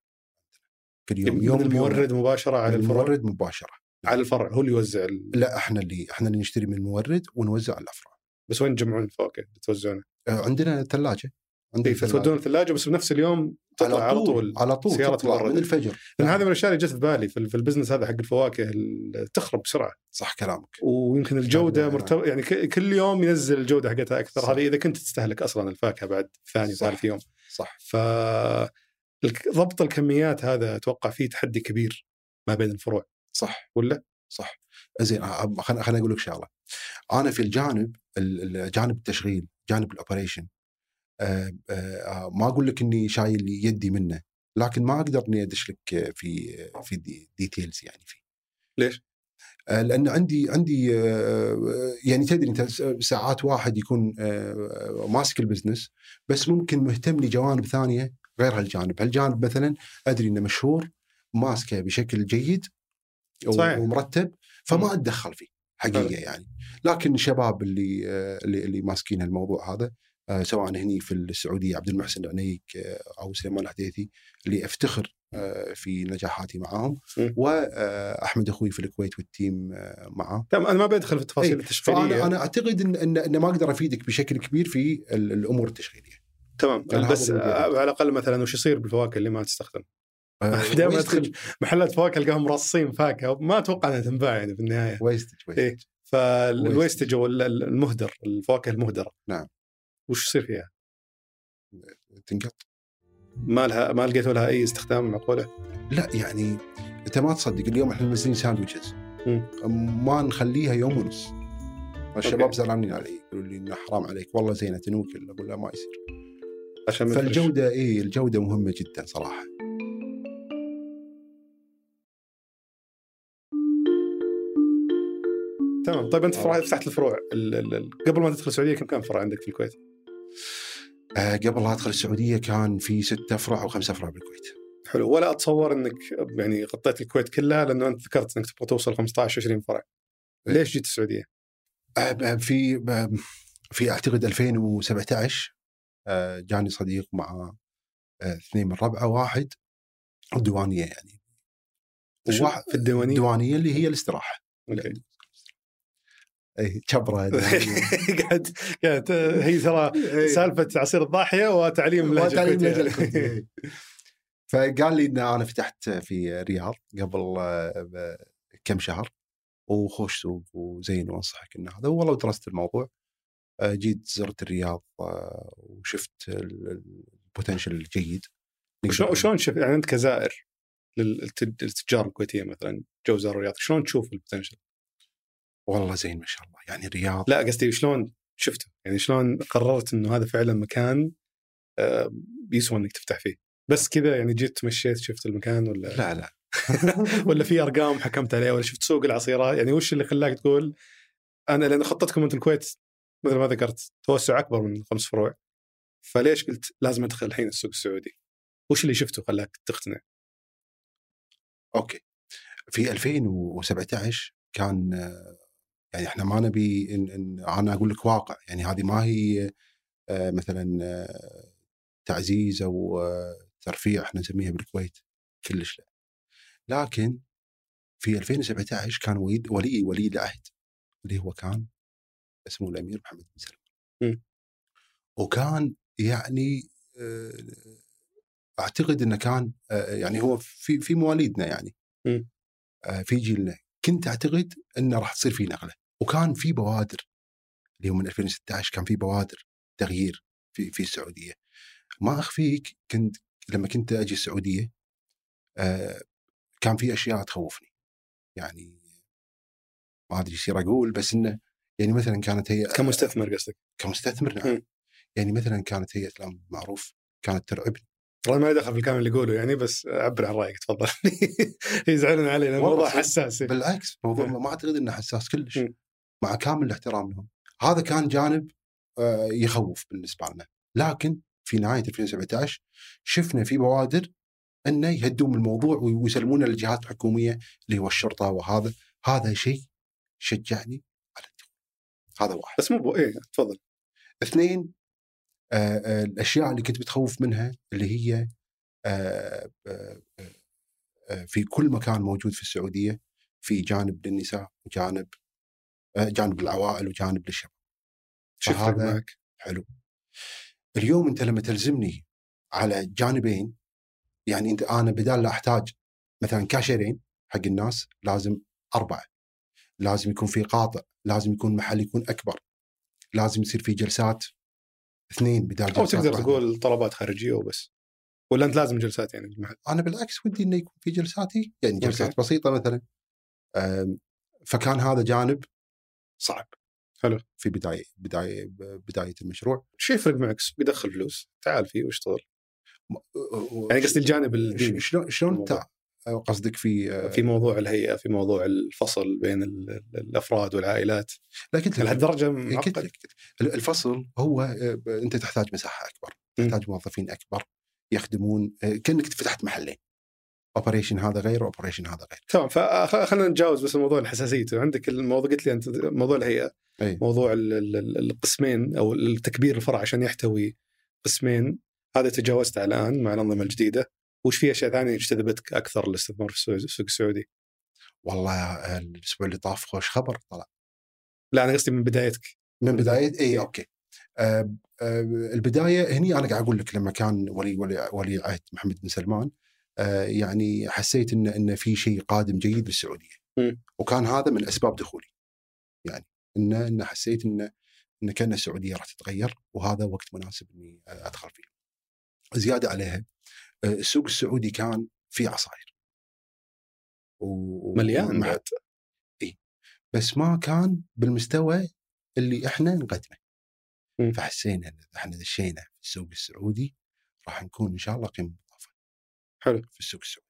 كل يوم من يوم المورد مباشرة على الفرع المورد مباشرة. على الفرع هو اللي يوزع ال... لا إحنا اللي إحنا اللي نشتري من المورد ونوزع على الأفرع بس وين تجمعون الفواكه اللي توزعونها؟ آه، عندنا ثلاجة عندنا إيه، فتودون الثلاجة بس بنفس اليوم تطلع على طول على طول سيارة تطلع. من الفجر لأن هذه من الأشياء اللي جت في بالي في ال business هذا حق الفواكه ال- تخرب بسرعة صح كلامك ويمكن الجودة نعم. مرتب... يعني كل يوم ينزل الجودة حقتها أكثر صح. هذه إذا كنت تستهلك أصلا الفاكهة بعد ثاني صح. وثالث يوم صح ف ضبط الكميات هذا أتوقع فيه تحدي كبير ما بين الفروع صح ولا؟ صح زين خليني خليني أقول لك شغلة أنا في الجانب ال- ال- جانب التشغيل جانب ال operation آه، آه، ما أقول لك إني شايل يدي منه لكن ما أقدر إني أدش لك في في de details يعني فيه ليش؟ آه، لأن عندي عندي آه، يعني تدري أنت ساعات واحد يكون آه، ماسك ال business بس ممكن مهتم لجوانب ثانية غير هالجانب، هالجانب مثلا أدري إنه مشهور ماسكه بشكل جيد صحيح. ومرتب فما. أتدخل فيه حقيقة حلو. يعني لكن الشباب اللي اللي, اللي ماسكين الموضوع هذا آه، سواء هني في السعودية عبد المحسن العنيك آه، أو سليمان الحديثي اللي أفتخر آه، في نجاحاتي معاهم. واحمد أخوي في الكويت والتيم معاه تمام أنا ما بدخل في التفاصيل إيه، التشغيليه فأنا أنا أعتقد إن إن, إن ما أقدر أفيدك بشكل كبير في ال- الأمور التشغيلية تمام بس. على الأقل مثلا وش يصير بالفواكه اللي ما تستخدم؟ آه، دائما ادخل محلات فواكه القاهم مرصين فاكهة ما أتوقع إنها تنباع يعني في النهاية ويستج ويستج. إيه. فالويستج ال- المهدر الفواكه المهدرة نعم. وش يصير فيها؟ تنقط ما لها ما لقيتوا لها أي استخدام معقولة؟ لا يعني أنت ما تصدق اليوم إحنا منزلين ساندويتشز ما نخليها يوم ونص الشباب. زعلانين علي يقولوا لي إنه حرام عليك والله زينة تنوكل أقول لا ما يصير عشان. فالجودة اي الجودة مهمة جدا صراحة تمام طيب أنت آه. فتحت الفروع ال- ال- ال- قبل ما تدخل السعودية كم كان فرع عندك في الكويت؟ آه قبل لا أدخل السعودية كان في ستة افرع أو خمسة افرع بالكويت حلو ولا أتصور إنك يعني غطيت الكويت كلها لأنه أنت ذكرت إنك تبغى توصل 15 20 فرع. إيه. ليش جيت السعودية؟ آه في في أعتقد 2017 آه جاني صديق مع اثنين من ربعه واحد الديوانيه يعني في الديوانية؟ الديوانية اللي هي الاستراحة اي كبرة. قاعد قاعد هي ترى إيه. سالفة عصير الضاحية وتعليم اللهجه وتعليم. فقال لي إن أنا فتحت في الرياض قبل آه، كم شهر وخوش سوق وزين وأنصحك إن هذا والله درست الموضوع آه، جيت زرت الرياض آه، وشفت ال- ال- البوتنشل الجيد وشلون وشلون شوف يعني أنت كزائر للت- للتجار الكويتية مثلا جو زاروا الرياض شلون تشوف البوتنشل؟ والله زين ما شاء الله يعني الرياض لا قصدي شلون شفته؟ يعني شلون قررت إنه هذا فعلا مكان آه، يسوى إنك تفتح فيه؟ بس كذا يعني جيت مشيت شفت المكان ولا لا لا ولا في أرقام حكمت عليها ولا شفت سوق العصيرات يعني وش اللي خلاك تقول أنا لأن خطتكم أنت الكويت مثل ما ذكرت توسع أكبر من خمس فروع فليش قلت لازم أدخل الحين السوق السعودي؟ وش اللي شفته خلاك تقتنع؟ أوكي في 2017 كان يعني إحنا ما نبي إن إن أنا أقول لك واقع يعني هذه ما هي آه، مثلا آه، تعزيز أو آه، ترفيع إحنا نسميها بالكويت كلش لا. لكن في 2017 كان ولي ولي ولي العهد اللي هو كان اسمه الأمير محمد بن سلمان. وكان يعني أعتقد إنه كان يعني هو في في مواليدنا يعني. آه، في جيلنا. كنت أعتقد إنه راح تصير في نقلة. وكان في بوادر اللي هو من 2016 كان في بوادر تغيير في في السعودية ما أخفيك كنت لما كنت أجي السعودية آه، كان في أشياء تخوفني يعني ما أدري يصير أقول بس إنه يعني مثلا كانت هي كمستثمر قصدك كمستثمر نعم. يعني مثلا كانت هيئه الامن معروف كانت ترعبني والله ما دخل في الكلام اللي يقوله يعني بس عبر عن رأيك تفضل يزعلون علي لأن الموضوع. حساس بالعكس موضوع. ما أعتقد إنه حساس كلش. مع كامل الاحترام لهم. هذا كان جانب آه، يخوف بالنسبة لنا. لكن في نهاية 2017 شفنا في بوادر إنه يهدون الموضوع ويسلمونه للجهات الحكومية اللي هو الشرطة وهذا. هذا شيء شجعني على الدخول. هذا واحد. بس مو بو... إيه تفضل. اثنين آه، آه، الأشياء اللي كنت بتخوف منها اللي هي آه، آه، آه، في كل مكان موجود في السعودية في جانب للنساء وجانب جانب للعوائل وجانب للشباب شفت معك حلو. اليوم أنت لما تلزمني على جانبين يعني أنت أنا بدال لا أحتاج مثلا كاشيرين حق الناس لازم أربعة. لازم يكون في قاطع لازم يكون محل يكون أكبر. لازم يصير في جلسات اثنين بدال أو جلسات تقدر واحدة. تقول طلبات خارجية وبس. ولا أنت لازم جلسات يعني بالمحل أنا بالعكس ودي إنه يكون في جلساتي يعني جلسات أوكي. بسيطة مثلا. فكان هذا جانب صعب. حلو. في بداية بداية بداية المشروع. شو يفرق معك؟ سوق يدخل فلوس. تعال فيه واشتغل. يعني قصدي الجانب الديني شلون شلون قصدك في آه، في موضوع الهيئة في موضوع الفصل بين ال- ال- الأفراد والعائلات. لا قلت لك لهالدرجه إيه، معقد الفصل هو آه، أنت تحتاج مساحة أكبر. تحتاج موظفين أكبر يخدمون آه، كأنك فتحت محلين. operation هذا غير و operation هذا غير. تمام فخلينا نتجاوز بس الموضوع الحساسية. عندك الموضوع قلت لي أنت موضوع الهيئة. أي. موضوع ال- ال- ال- القسمين أو التكبير الفرع عشان يحتوي قسمين. هذا تجاوزته الآن مع الأنظمة الجديدة. وش في أشياء ثانية جذبتك أكثر الاستثمار في السوق السعودي؟ والله الأسبوع اللي طاف خوش خبر طلع. لا أنا قصدي من بدايتك. من بداية؟ اي okay. آه آه البداية هني أنا قاعد أقول لك لما كان ولي ولي ولي عهد محمد بن سلمان آه يعني حسيت إن إن في شيء قادم جيد بالسعودية. وكان هذا من أسباب دخولي يعني إن إن حسيت إن إن كأن السعودية راح تتغير وهذا وقت مناسب إني أدخل فيه. زيادة عليها آه، السوق السعودي كان فيه عصاير. و- مليان بعد بس ما كان بالمستوى اللي إحنا نقدمه. فحسينا إن إحنا دشينا في السوق السعودي راح نكون إن شاء الله قيمه. حلو. في السوق السعودي.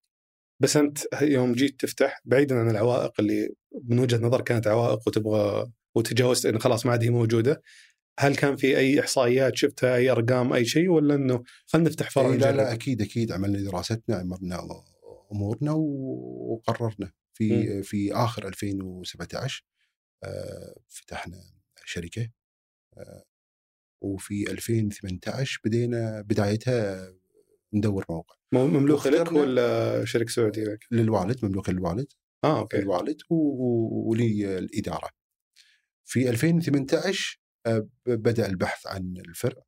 بس أنت يوم جيت تفتح بعيدا عن العوائق اللي من وجهة نظر كانت عوائق وتبغى وتجاوزت انه خلاص ما عاد هي موجودة هل كان في أي إحصائيات شفتها أي أرقام أي شيء ولا إنه خلينا نفتح فرع إيه لا لا؟ أكيد أكيد عملنا دراستنا عملنا أمورنا وقررنا في في آخر 2017 آه، فتحنا شركة آه، وفي 2018 بدينا بدايتها ندور موقع مو- مملوك لك ولا شركه سعودي لك؟ للوالد مملوك للوالد. آه okay. الوالد الإدارة. في 2018 آه، بدأ البحث عن الفرع.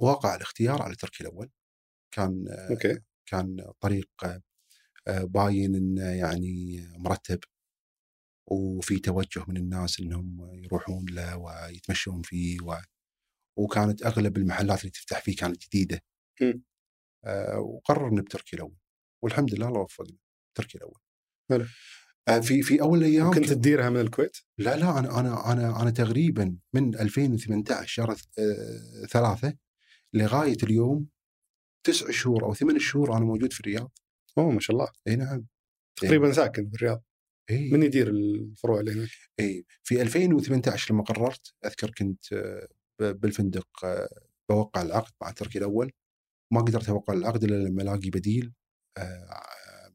وقع الاختيار على تركي الأول. كان okay. كان طريق آه، باين إنه يعني مرتب. وفي توجه من الناس إنهم يروحون له ويتمشون فيه و... وكانت أغلب المحلات اللي تفتح فيه كانت جديدة. مم. آه وقررنا بتركي الأول والحمد لله الله وفقنا تركي الأول. آه في في أول أيام كنت تديرها من الكويت؟ لا لا أنا أنا أنا أنا تقريبا من 2018 شهر آه، ثلاثة لغاية اليوم تسع شهور أو ثمان شهور أنا موجود في الرياض. أوه ما شاء الله إي نعم. تقريبا ساكن في الرياض إي من يدير الفروع اللي هناك؟ إي في 2018 لما قررت أذكر كنت بالفندق بوقع العقد مع تركي الأول ما قدرت اوقع العقد الا لما ألاقي بديل آه، آه،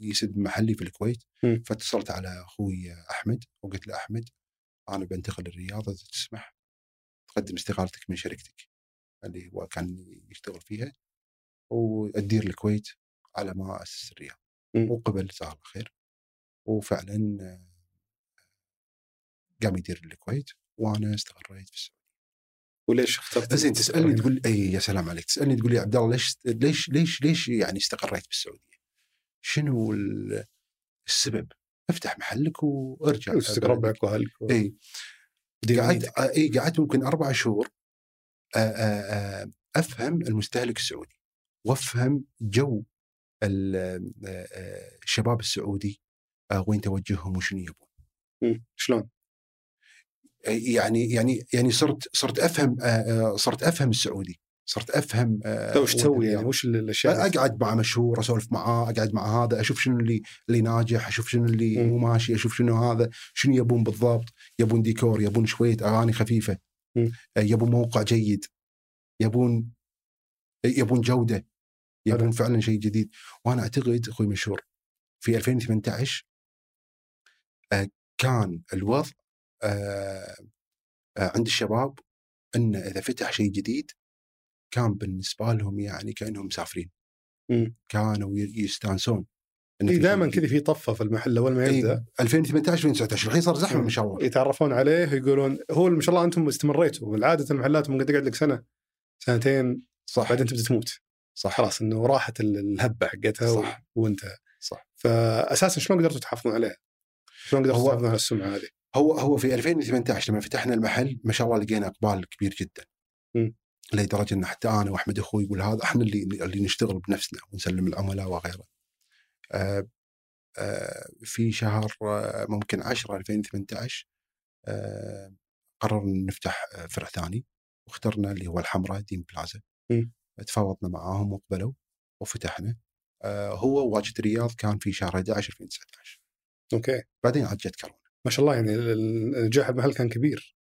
يسد محلي في الكويت. فاتصلت على أخوي أحمد وقلت له أحمد أنا بنتقل الرياض إذا تسمح تقدم استقالتك من شركتك اللي هو كان يشتغل فيها وأدير الكويت على ما اسس الرياض. وقبل جزاه الله خير وفعلا آه، قام يدير الكويت وأنا استقريت في السعودية. وليش اخترت زين تسألني؟ تقول أي يا سلام عليك تسألني تقول لي عبد الله ليش ليش ليش ليش يعني استقريت بالسعودية؟ شنو ال- السبب؟ افتح محلك وارجع وسط ربعك واهلك و- إي. قعدت إي قعدت ممكن أربع شهور آ- آ- آ- أفهم المستهلك السعودي وأفهم جو الشباب السعودي وين توجههم وشنو يبون. شلون؟ يعني يعني يعني صرت صرت أفهم آ- آ، صرت أفهم السعودي صرت أفهم آ، طيب وش تسوي يعني؟ وش الأشياء؟ أقعد مع مشهور أسولف معاه أقعد مع هذا أشوف شنو اللي اللي ناجح أشوف شنو اللي. مو ماشي أشوف شنو هذا شنو يبون بالضبط. يبون ديكور يبون شوية أغاني خفيفة. آه، يبون موقع جيد. يبون يبون جودة. يبون. فعلا شيء جديد. وأنا أعتقد أخوي مشهور في 2018 آه، كان الوضع آه، آه، عند الشباب انه إذا فتح شيء جديد كان بالنسبة لهم يعني كأنهم مسافرين مم. كانوا يستانسون في دائما كذا. في طفة في المحل أول ما إي، يبدأ 2018 2019 الحين صار زحمة ما شاء الله يتعرفون عليه ويقولون هو ما شاء الله أنتم استمريتوا عاده المحلات ممكن تقعد لك سنة سنتين صح بعدين تبدأ تموت صح خلاص إنه راحت ال- الهبة حقتها و- صح. وانتهى صح فاساسا شلون قدرتوا تحافظون عليها؟ شلون قدرتوا تحافظون على السمعة هذه؟ هو هو في 2018 لما فتحنا المحل ما شاء الله لقينا إقبال كبير جدا. لدرجة إن حتى أنا وأحمد أخوي يقول هذا إحنا اللي اللي نشتغل بنفسنا ونسلم العملاء وغيره. آه آه في شهر آه ممكن 10 2018 آه قررنا نفتح آه فرع ثاني واخترنا اللي هو الحمراء دين بلازا. تفاوضنا معاهم وقبلوا وفتحنا. هو واجد الرياض كان في شهر 11 2019 okay بعدين عاد جت كورونا. ما شاء الله يعني نجاح المحل كان كبير.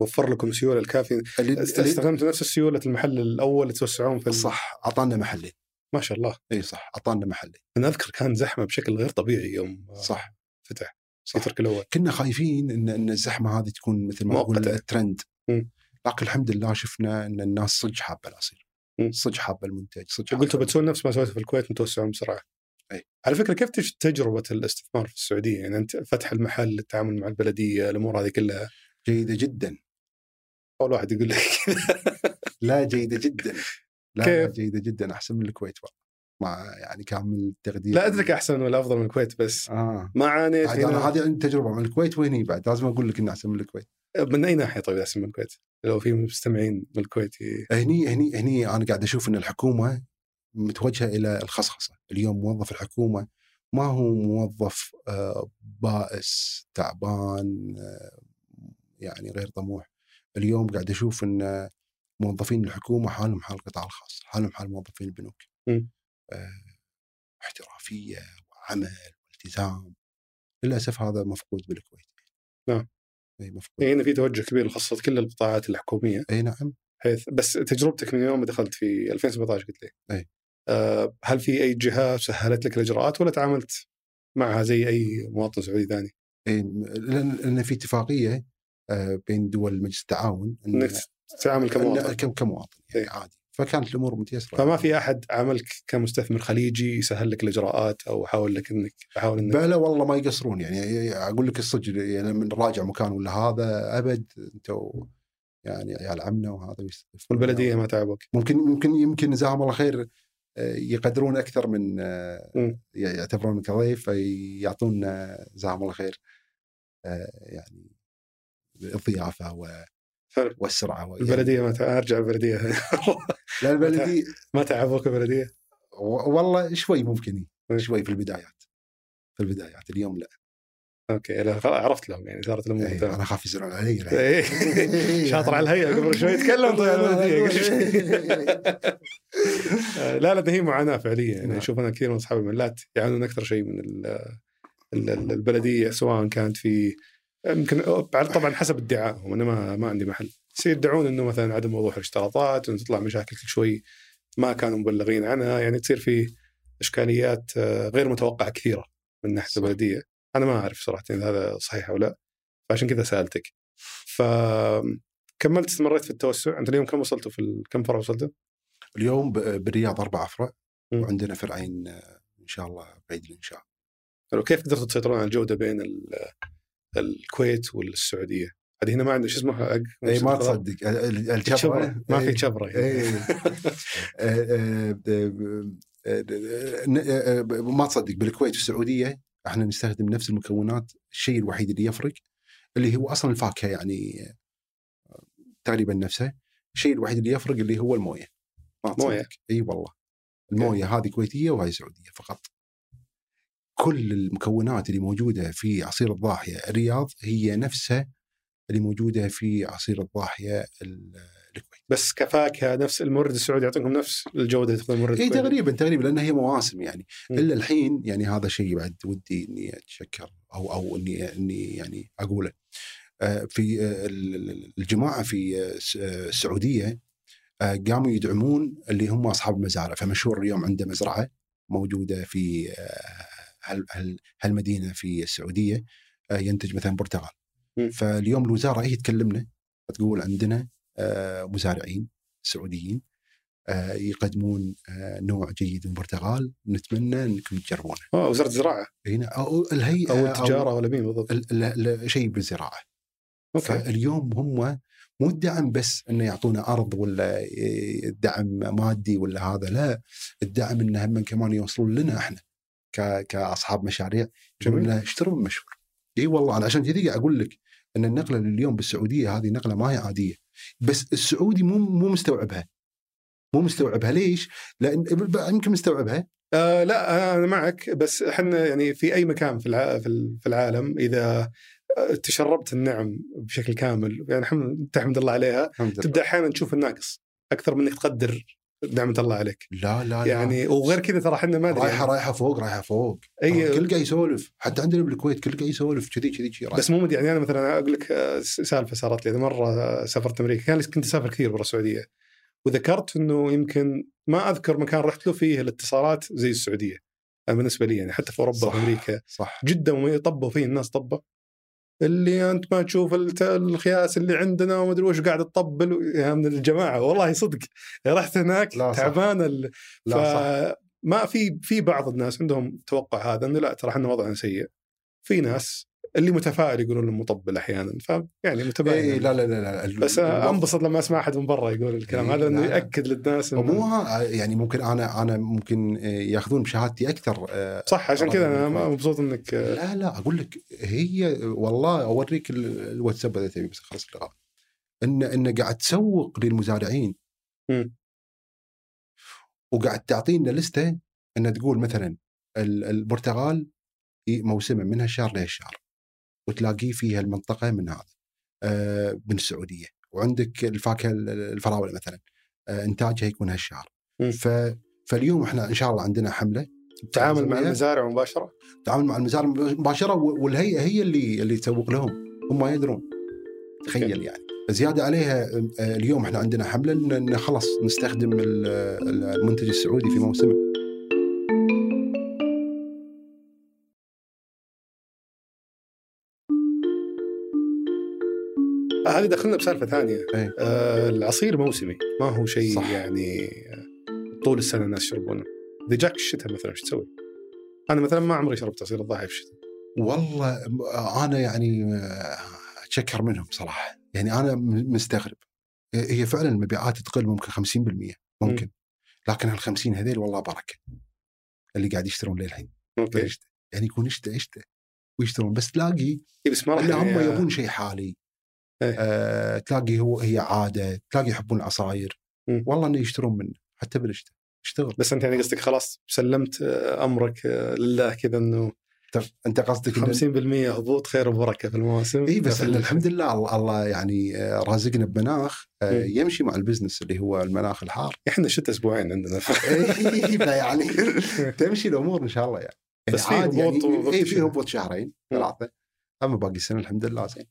وفر لكم السيوله الكافية. استخدمتوا نفس السيولة المحل الأول توسعون في صح أعطانا محلين. ما شاء الله. إي صح أعطانا محلي أنا أذكر كان زحمة بشكل غير طبيعي يوم آه، صح. فتح صح. بيتر الأول. كنا خايفين ان إن الزحمة هذه تكون مثل ما نقول مؤقتة. ترند مم. لكن الحمد لله شفنا إن الناس صدق حابة العصير. صدق حابة المنتج صدق قلتوا بتسوون نفس ما سويته في الكويت أنتم توسعون بسرعة. أي. على فكرة كيف تج- تجربة الاستثمار في السعودية؟ يعني أنت فتح المحل، التعامل مع البلدية، الأمور هذه كلها، جيدة جدا. أول واحد يقول لك. لا جيدة جدا. لا, لا كيف؟ جيدة جدا أحسن من الكويت والله. مع يعني كامل التقدير لا ادرك أحسن ولا افضل من الكويت بس آه. ما عانيت أنا هذه عندي تجربة من الكويت وهني بعد. لازم أقول لك إنه أحسن من الكويت. من أي ناحية؟ طيب أحسن من الكويت؟ لو في مستمعين من الكويت هني هني هني أنا قاعد أشوف إن الحكومة متوجهة إلى الخصخصة، اليوم موظف الحكومة ما هو موظف آه، بائس تعبان آه، يعني غير طموح. اليوم قاعد أشوف إن موظفين الحكومة حالهم حال القطاع الخاص، حالهم حال موظفين البنوك. آه، احترافية وعمل والتزام. للأسف هذا مفقود بالكويت. نعم. إي مفقود. هنا في توجه كبير لخاصه كل القطاعات الحكومية إي نعم. حيث بس تجربتك من يوم ما دخلت في 2017 قلت لي أي. آه هل في أي جهة سهلت لك الإجراءات ولا تعاملت معها زي أي مواطن سعودي ثاني؟ إيه، لأن في اتفاقية آه، بين دول مجلس التعاون إنك تتعامل كمواطن كم- كمواطن يعني إيه. عادي فكانت الأمور متيسرة فما في أحد عاملك كمستثمر خليجي يسهل لك الإجراءات أو حاول لك إنك حاول إنك بلا والله ما يقصرون يعني أقول لك الصدق يعني من راجع مكان ولا هذا أبد أنتم يعني عيال عمنا وهذا. والبلدية ما تعبك ممكن ممكن يمكن جزاهم الله خير يقدرون أكثر من آه،. يعتبرون كضيف فيعطونا جزاهم الله خير آه، يعني الضيافه و-. والسرعة و- البلدية ما تع... أرجع البلدية لا البلدي ما تعبوك البلدية والله شوي ممكن مم. شوي في البدايات في البدايات اليوم لا أوكي لا عرفت لهم يعني صارت إيه، تمام أنا اخاف يزعلون علي. إيه. شاطر على الهيئة قبل شوي تكلم طيب لا لا هي معاناة فعليا يعني نعم. أشوف أنا كثير من اصحاب المحلات يعانون أكثر شيء من ال- ال- ال- البلدية سواء كانت في يمكن طبعا حسب ادعائهم. أنا ما ما عندي محل. يصير يدعون إنه مثلا عدم وضوح الاشتراطات وان تطلع مشاكل كل شوي ما كانوا مبلغين عنها. يعني تصير في إشكاليات آه، غير متوقعة كثيرة من ناحية. البلدية. أنا ما أعرف صراحة إذا هذا صحيح أو لا. فعشان كذا سألتك. ف كملت استمريت في التوسع. أنت اليوم كم وصلتوا في ال... كم فرع وصلتوا؟ اليوم بالرياض أربع افرع. وعندنا فرعين إن شاء الله بعيد الانشاء حلو. كيف قدرتوا تسيطرون على الجودة بين ال... الكويت والسعودية؟ هذه هنا ما عندنا شو اسمه إي ما تصدق. ال- ال- شبرة الشبره ما في. إيه. آه، آه، آه، ما تصدق. بالكويت والسعودية إحنا نستخدم نفس المكونات الشيء الوحيد اللي يفرق اللي هو أصلا الفاكهة يعني تقريبا نفسه الشيء الوحيد اللي يفرق اللي هو الموية. موية. إي والله الموية هذه كويتية وهذه سعودية فقط كل المكونات اللي موجودة في عصير الضاحية الرياض هي نفسها اللي موجودة في عصير الضاحية ال- الكويت بس كفاكهة نفس المورد السعودي يعطيكم نفس الجودة تاخذ المورد إي. تقريبا تقريبا لأن هي مواسم يعني مم. إلا الحين يعني هذا شيء بعد ودي إني أتشكر أو أو إني إني يعني أقوله آه، في آه، ال- ال- الجماعة في آه، الس- السعودية قاموا يدعمون اللي هم أصحاب المزارع. فمشهور اليوم عنده مزرعة موجودة في آه، هال- هال- هالمدينة في السعودية آه، ينتج مثلا برتقال. فاليوم الوزارة هي تكلمنا تقول عندنا آه، مزارعين سعوديين آه، يقدمون آه، نوع جيد من البرتقال نتمنى إنكم تجربونه. آه وزارة الزراعة. هنا أو الهيئه أو التجارة ولا مين بالضبط؟ شيء بالزراعة. أوكي. فاليوم هم مو الدعم بس إنه يعطونا أرض ولا دعم مادي ولا هذا لا الدعم انه هم كمان يوصلون لنا إحنا كأصحاب مشاريع. يقولون. لنا اشتروا من مشهور إي والله أنا عشان كذي أقول لك إن النقلة اليوم بالسعودية هذه نقلة ما هي عادية. بس السعودي مو مو مستوعبها. مو مستوعبها. ليش؟ لأن يمكن مستوعبها. آه لا أنا معك. بس إحنا يعني في أي مكان في. في ال- في العالم إذا آه، تشربت النعم بشكل كامل. يعني الحمد تحمد الله عليها. الحمد. تبدأ أحيانا تشوف الناقص أكثر من إنك تقدر نعمة الله عليك. لا لا لا. يعني وغير كذا ترى إحنا ما أدري رايحه يعني. رايحة فوق رايحة فوق. أي- كل قاعد يسولف. حتى عندنا بالكويت كل قاعد يسولف. كذي كذي كذي. بس مو يعني أنا مثلا أقول لك آه، سالفة صارت لي. مرة سافرت أمريكا. كان كنت أسافر كثير برا السعودية. وذكرت إنه يمكن ما أذكر مكان رحت له فيه الاتصالات زي السعودية. بالنسبة لي يعني حتى في أوروبا صح. وأمريكا صح. جدا طبوا فيه الناس طبه اللي أنت ما تشوف الخياس اللي عندنا وما أدري وش قاعد تطبل. يا من الجماعة والله صدق. رحت هناك لا،. تعبان ال... لا صح. ما في في بعض الناس عندهم توقع هذا إنه لا ترى إحنا وضعنا سيء. في ناس اللي متفائل يقولون إنه مطبل أحيانا فيعني متباين إيه لا لا لا, لا. ال- بس أنبسط لما أسمع أحد من برا يقول الكلام إيه، هذا انه لا، لا. يأكد للناس مو انه ها- يعني ممكن أنا أنا ممكن آه، يأخذون بشهادتي أكثر آه، صح عشان كذا أنا بالكويت. مبسوط إنك لا لا أقول لك هي والله أوريك ال- الواتساب اذا تبي بس اللقاء إن إن قاعد تسوق للمزارعين مم. وقاعد تعطينا لستة ان تقول مثلا ال- البرتغال ي- موسمه من هالشهر لهالشهر وتلاقيه في هالمنطقة من هذا آه، من السعودية. وعندك الفاكهة ال- الفراولة مثلا آه، إنتاجها يكون هالشهر. ف فاليوم إحنا إن شاء الله عندنا حملة تعامل مع. المزارع مباشرة؟ تعامل مع المزارع مباشرة والهيئة هي اللي اللي تسوق لهم. هم ما يدرون. تخيل يعني. زيادة عليها آه، اليوم إحنا عندنا حملة ان خلاص نستخدم ال- ال- المنتج السعودي في موسمه هذه دخلنا بسالفة ثانية. إيه. آه العصير موسمي. ما هو شيء صح. يعني آه، طول السنة الناس يشربونه. إذا جاك الشتاء مثلا إيش تسوي؟ أنا مثلا ما عمري شربت عصير الضاحي في الشتاء. والله آه، أنا يعني آه، أتشكر منهم صراحة. يعني أنا م- مستغرب. هي فعلا المبيعات تقل ممكن 50% ممكن. لكن هال 50 هذيل والله بركة. اللي قاعد يشترون للحين. أوكي. يعني يكون شتاء شتاء ويشترون. بس تلاقي إيه بس ما هم يعني- يبون شيء حالي. آه، تلاقي هو هي عادة تلاقي يحبون العصاير. والله إنه يشترون منه حتى بالشتاء يشتغل. بس أنت يعني قصدك خلاص سلمت آه، أمرك آه، لله كذا إنه أنت قصدك إن- 50% هبوط خير وبركة في المواسم. إي بس الحمد لله الله- الله يعني آه، رازقنا بمناخ. يمشي مع البزنس اللي هو المناخ الحار. إحنا الشتاء أسبوعين عندنا. إيه، فيعني تمشي الأمور إن شاء الله يعني. يعني بس في عادي هبوط يعني إي في. هبوط شهرين ثلاثة أما باقي السنة الحمد لله زين.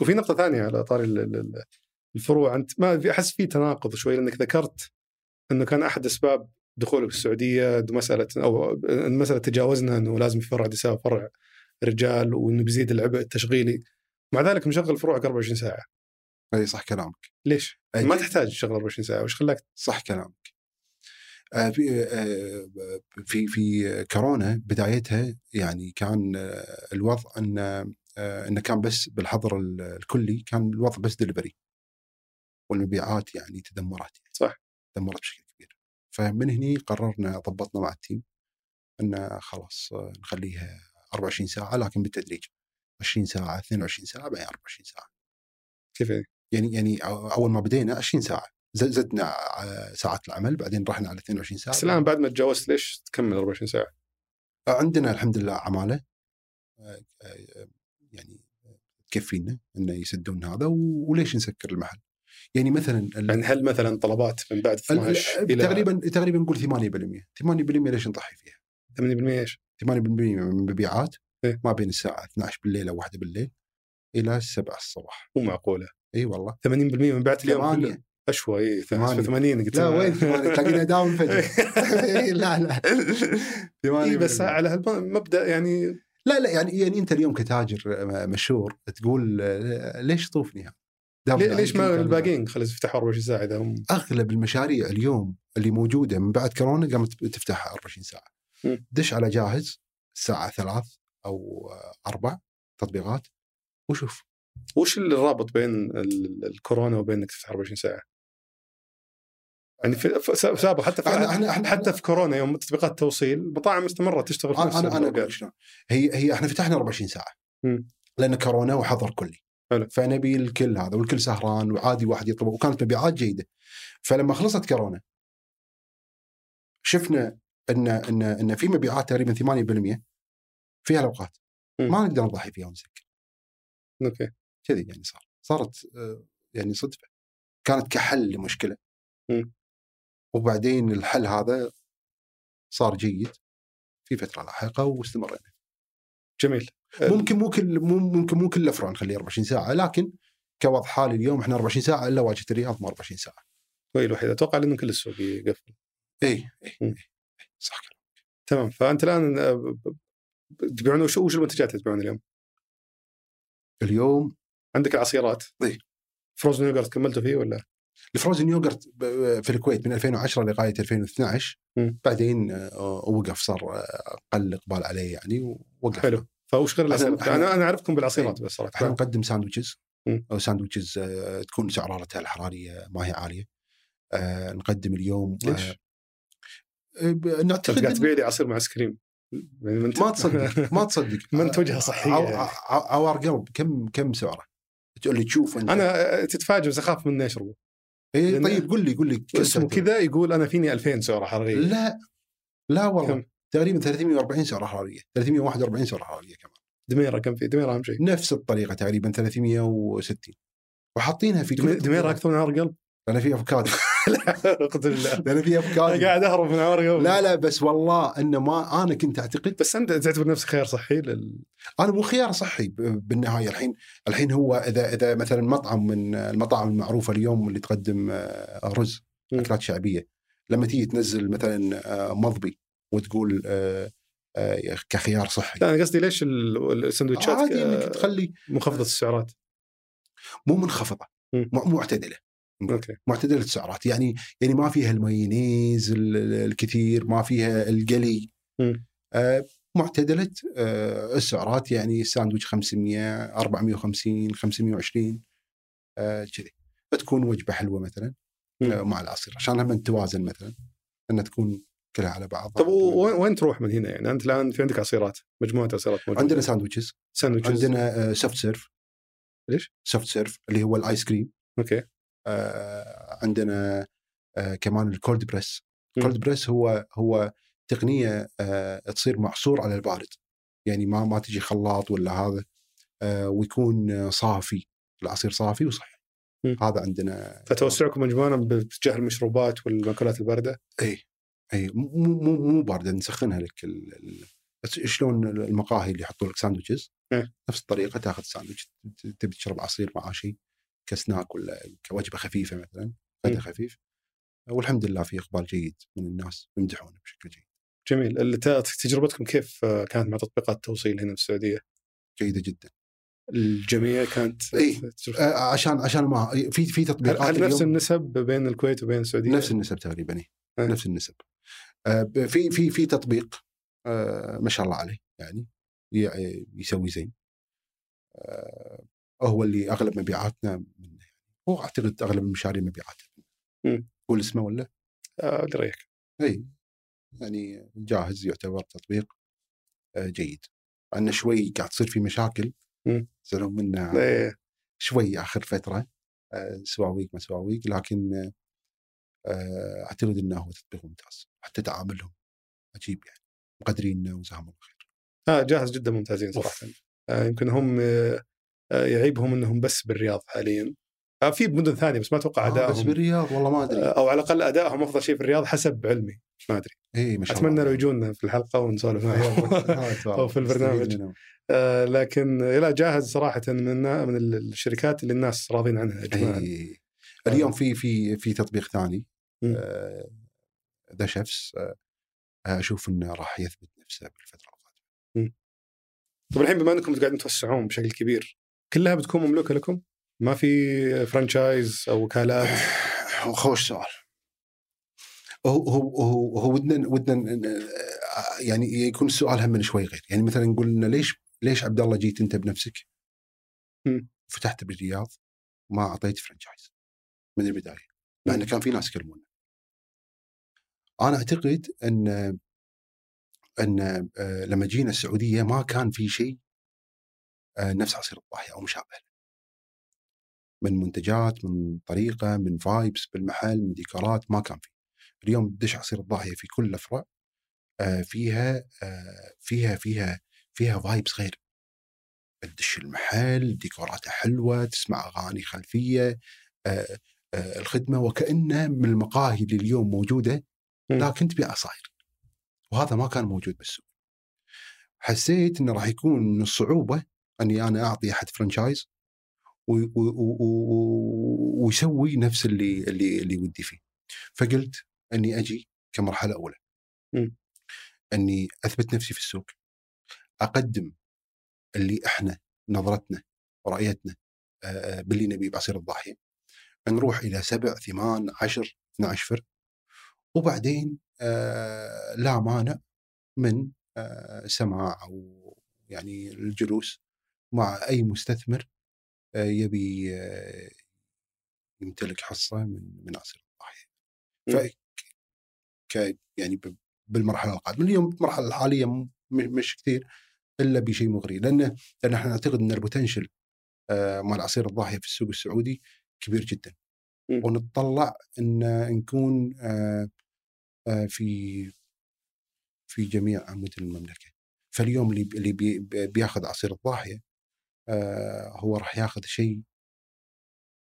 وفي نقطة ثانية على طاري ال- ال- ال- الفروع أنت ما أحس في تناقض شوي لأنك ذكرت أنه كان أحد أسباب دخولك في السعودية مسألة أو المسألة تجاوزنا أنه لازم في فرع نساء وفرع رجال وأنه بيزيد العبء التشغيلي. مع ذلك مشغل فروعك 24 ساعة. أي صح كلامك. ليش؟ أي. ما تحتاج تشغل 24 ساعة وش خلاك؟ صح كلامك. آه، في آه، في في كورونا بدايتها يعني كان آه، الوضع ان آه، إنه كان بس بالحظر ال- الكلي كان الوضع بس دليفري والمبيعات يعني تدمرت يعني. صح. تدمرت بشكل كبير. فمن هني قررنا ضبطنا مع ال team ان خلاص آه، نخليها 24 ساعة لكن بالتدريج. 20 ساعة 22 ساعة بعدين 24 ساعة. كيف يعني؟ يعني يعني أول ما بدينا 20 ساعة. زدنا آه، ساعات العمل بعدين رحنا على 22 ساعة. بس الآن بعد ما تجاوزت ليش تكمل 24 ساعة؟ عندنا الحمد لله عمالة. آه، آه، يعني تكفينا إنه يسدون هذا وليش نسكر المحل؟ يعني مثلا يعني هل مثلا طلبات من بعد ال- 12 إلى تقريبا تقريبا نقول 8% 8% ليش نضحي فيها؟ 80% إيش؟ 8% من المبيعات إيه. ما بين الساعة 12 بالليل أو 1 بالليل إلى 7 الصبح مو معقولة إي والله 80% من بعد اليوم كله 8 أشوى إي ثمانية. 80 قلت لا. وين 8 تلاقينا down فجاه إيه، لا لا 8 اي بس على هالمبدا يعني لا لا يعني يعني أنت اليوم كتاجر مشهور تقول آه، ليش طوفني يعني ليش ما الباقيين خلص يفتحوا 24 ساعة إذا هم؟ أغلب المشاريع اليوم اللي موجودة من بعد كورونا قامت تفتح 24 ساعة. دش على جاهز الساعة ثلاث أو آه، أربع تطبيقات وشوف. وش الرابط بين ال- الكورونا وبين إنك تفتح 24 ساعة؟ يعني في سابق حتى في إحنا إحنا إحنا حتى في كورونا يوم تطبيقات التوصيل المطاعم استمرت تشتغل في نفس أنا أنا. أقول شلون هي هي إحنا فتحنا 24 ساعة مم. لأن كورونا وحظر كلي حلو. فنبي الكل هذا والكل سهران وعادي واحد يطلب وكانت مبيعات جيدة فلما خلصت كورونا شفنا ان ان إن في مبيعات تقريبا 8% في هالأوقات. ما نقدر نضحي فيها ونسكر أوكي كذي يعني صار صارت آه، يعني صدفة كانت كحل لمشكلة. وبعدين الحل هذا صار جيد في فترة لاحقة واستمرينا جميل ممكن مو كل ممكن مو كل فروع نخليه 24 ساعة لكن كوضع حالي اليوم إحنا 24 ساعة إلا واجهة الرياض مو 24 ساعة وهي الوحيده أتوقع لأنه كل السوق يقفل اي اي مم. إي. صح كلام. تمام فأنت الآن آه، تبيعون وش وش المنتجات اللي تبيعون اليوم؟ اليوم عندك العصيرات إيه. frozen yogurt كملتوا فيه ولا؟ ال frozen yogurt في الكويت من 2010 لغاية 2012 مم. بعدين آه، وقف صار آه، قل إقبال عليه يعني ووقف حلو فوش غير العصيرات؟ أنا أنا أعرفكم بالعصيرات بس إحنا صراحة نقدم sandwiches. أو sandwiches آه، تكون سعراتها الحرارية ما هي عالية آه، نقدم اليوم ليش؟ آه، نعتقد قاعد تبيع لي عصير مع آيس كريم ما تصدق ما تصدق يعني. عو- عوار قلب كم كم سعره؟ تقول لي تشوف أنت أنا تتفاجئ بس أخاف من اشربه إيه لأن- طيب قول لي قول لي اسمه؟ كذا يقول أنا فيني 2000 سعرة حرارية. لا لا والله كم؟ تقريبا 340 سعرة حرارية 341 سعرة حرارية كمان. دميرة كم في؟ دميرة أهم شيء. نفس الطريقة تقريبا 360 وحاطينها في دميرة أكثر من عور قلب؟ لأن في أفكار. لا أقسم بالله. لأن في أنا افكار قاعد أهرب من قلب لا لا بس والله إنه ما أنا كنت أعتقد بس أنت تعتبر نفسك خيار صحي لل... أنا مو خيار صحي بالنهاية. الحين الحين هو إذا إذا مثلا مطعم من المطاعم المعروفة اليوم اللي تقدم آه، رز. أكلات شعبية لما تيجي تنزل مثلا آه، مضبي وتقول آه، كخيار صحي. لا أنا قصدي ليش ال- السندوتشات عادي إنك تخلي منخفضة السعرات؟ مو منخفضة م. م- معتدلة. أوكي. معتدله السعرات. يعني يعني ما فيها المايونيز ال- ال- الكثير ما فيها القلي. آه معتدله آه السعرات يعني الساندويتش 500 450 520 آه كذي. فتكون وجبة حلوة مثلا. آه مع العصير عشان هم توازن مثلا انها تكون كلها على بعض طب وين وين تروح من هنا يعني؟ أنت الآن في عندك عصيرات مجموعة عصيرات موجودة. عندنا sandwiches. sandwiches. عندنا آه soft serve ليش؟ soft serve اللي هو الآيس كريم. أوكي. آه عندنا آه كمان ال cold press. ال cold press هو هو تقنية آه تصير معصور على البارد. يعني ما ما تجي خلاط ولا هذا آه ويكون آه، صافي العصير صافي وصحي. هذا عندنا فتوسعكم مجموعه باتجاه المشروبات والمأكولات الباردة؟ اي اي مو مو مو باردة نسخنها لك ال- ال- بس شلون المقاهي اللي يحطوا لك sandwiches. نفس الطريقة تاخذ ساندويتش تبي تشرب عصير مع شيء كسناك ولا كوجبه خفيفة مثلا غدا م. خفيف والحمد لله في إقبال جيد من الناس يمدحونه بشكل جيد جميل تجربتكم كيف آه، كانت مع تطبيقات التوصيل هنا في السعودية؟ جيدة جدا الجميع كانت إيه. تجربة- آه، عشان عشان ما في في تطبيقات هل نفس النسب بين الكويت وبين السعودية؟ نفس النسب تقريبا إيه. إيه. نفس النسب آه، في في في تطبيق ما شاء الله عليه يعني يسوي زين هو اللي أغلب مبيعاتنا منه يعني هو أعتقد أغلب المشاريع مبيعاتها. قول اسمه ولا؟ آه اللي رايك إي يعني جاهز يعتبر تطبيق آه، جيد. انه شوي قاعد تصير في مشاكل. مم. يزعلون منه إيه. شوي آخر فترة آه، سواويق ما سواويق لكن آه، أعتقد إنه هو تطبيق ممتاز. حتى تعاملهم عجيب يعني. مقدرين وجزاهم الله خير. آه جاهز جدا ممتازين صراحة. آه يمكن هم آه آه، يعيبهم إنهم بس بالرياض حاليا. آه في بمدن ثانية بس ما أتوقع آه بس أدائهم. بالرياض والله ما أدري. آه، أو على الأقل أدائهم أفضل شيء في الرياض حسب علمي. ما أدري. إي ما شاء أتمنى الله. لو يجونا في الحلقة ونسولف معهم. أو في البرنامج. آه، لكن لا جاهز صراحة من من الشركات اللي الناس راضين عنها اجماعا إيه. اليوم في في في تطبيق ثاني. The Chefz أشوف إنه راح يثبت نفسه بالفترة القادمة. طيب الحين بما إنكم قاعدين توسعون بشكل كبير كلها بتكون مملوكة لكم؟ ما في franchise أو وكالات؟ خوش سؤال. هو هو هو, هو ودنا ودنا يعني يكون السؤال هم من شوي غير. يعني مثلا نقول لنا ليش ليش عبد الله جيت أنت بنفسك. فتحت بالرياض ما أعطيت فرانشايز من البداية. لأن كان في ناس يكلمونا. أنا أعتقد إن إن آه، لما جينا السعودية ما كان في شيء نفس عصير الضاحيه أو مشابه له. من منتجات من طريقة من vibes بالمحل من ديكورات ما كان في اليوم تدش عصير الضاحيه في كل الافرع آه، فيها آه، فيها فيها فيها vibes غير تدش المحل ديكوراتها حلوة تسمع أغاني خلفية آه، آه، الخدمة وكأنه من المقاهي اللي اليوم موجودة. لكن تبيع عصاير وهذا ما كان موجود بالسوق حسيت إنه راح يكون من الصعوبة أني أنا أعطي أحد فرانشايز ويسوي نفس اللي اللي اللي ودي فيه. فقلت أني أجي كمرحلة أولى. مم. أني أثبت نفسي في السوق. أقدم اللي إحنا نظرتنا ورؤيتنا آه، باللي نبي بعصير الضاحيه نروح إلى سبع ثمان عشر 12 فرق وبعدين لا مانع من سماع أو يعني الجلوس مع أي مستثمر آه، يبي آه، يمتلك حصة من من عصير الضاحية. ف ك يعني بالمرحلة القادمة اليوم المرحلة الحالية مش كثير إلا بشيء مغري لأنه لأن إحنا نعتقد إن البوتنشل آه، مال عصير الضاحية في السوق السعودي كبير جدا. مم. ونتطلع إن نكون في في جميع امود المملكة. فاليوم اللي اللي بي- بياخذ عصير الضاحية هو راح ياخذ شيء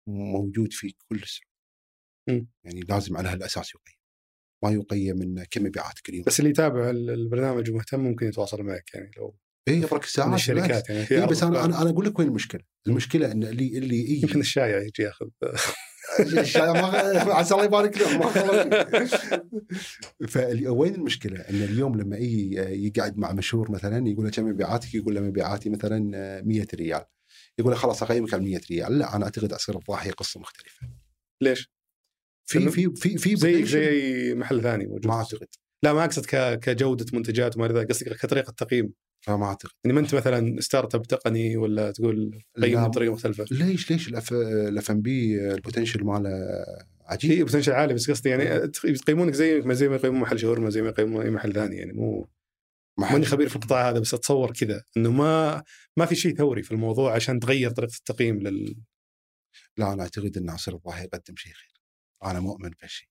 موجود في كل السوق. يعني لازم على هالأساس يقيم. ما يقيم من كم مبيعاتك اليوم. بس اللي يتابع ال- البرنامج ومهتم ممكن يتواصل معك يعني لو اي من الساعات. الشركات يعني عرض بس أنا. أنا أقول لك وين المشكلة؟ المشكلة إن اللي اللي يجي يمكن الشايع يجي ياخذ عسى الله يبارك له ما فوين المشكلة؟ أن اليوم لما يجي يقعد مع مشهور مثلا يقول له كم مبيعاتك؟ يقول له مبيعاتي مثلا 100 ريال. يقول له خلاص اقيمك على 100 ريال، لا أنا أعتقد عصير الضاحية قصة مختلفة. ليش؟ في في في في زي. زي محل ثاني موجود ما أعتقد لا ما أقصد كجودة منتجات وما إلى ذلك قصدي كطريقة تقييم ما أعتقد. يعني ما أنت مثلا startup تقني ولا تقول قيم لا. بطريقه مختلفة؟ ليش ليش ال F&B ال potential ماله عجيب؟ هي potential عالي بس قصدي يعني يقيمونك زي ما زي ما يقيمون محل شاورما زي ما يقيمون أي محل ثاني. يعني مو ماني خبير في القطاع هذا بس أتصور كذا إنه ما ما في شيء ثوري في الموضوع عشان تغير طريقة التقييم لل لا أنا أعتقد إن عصير الضاحيه يقدم شيء غير. أنا مؤمن بهالشيء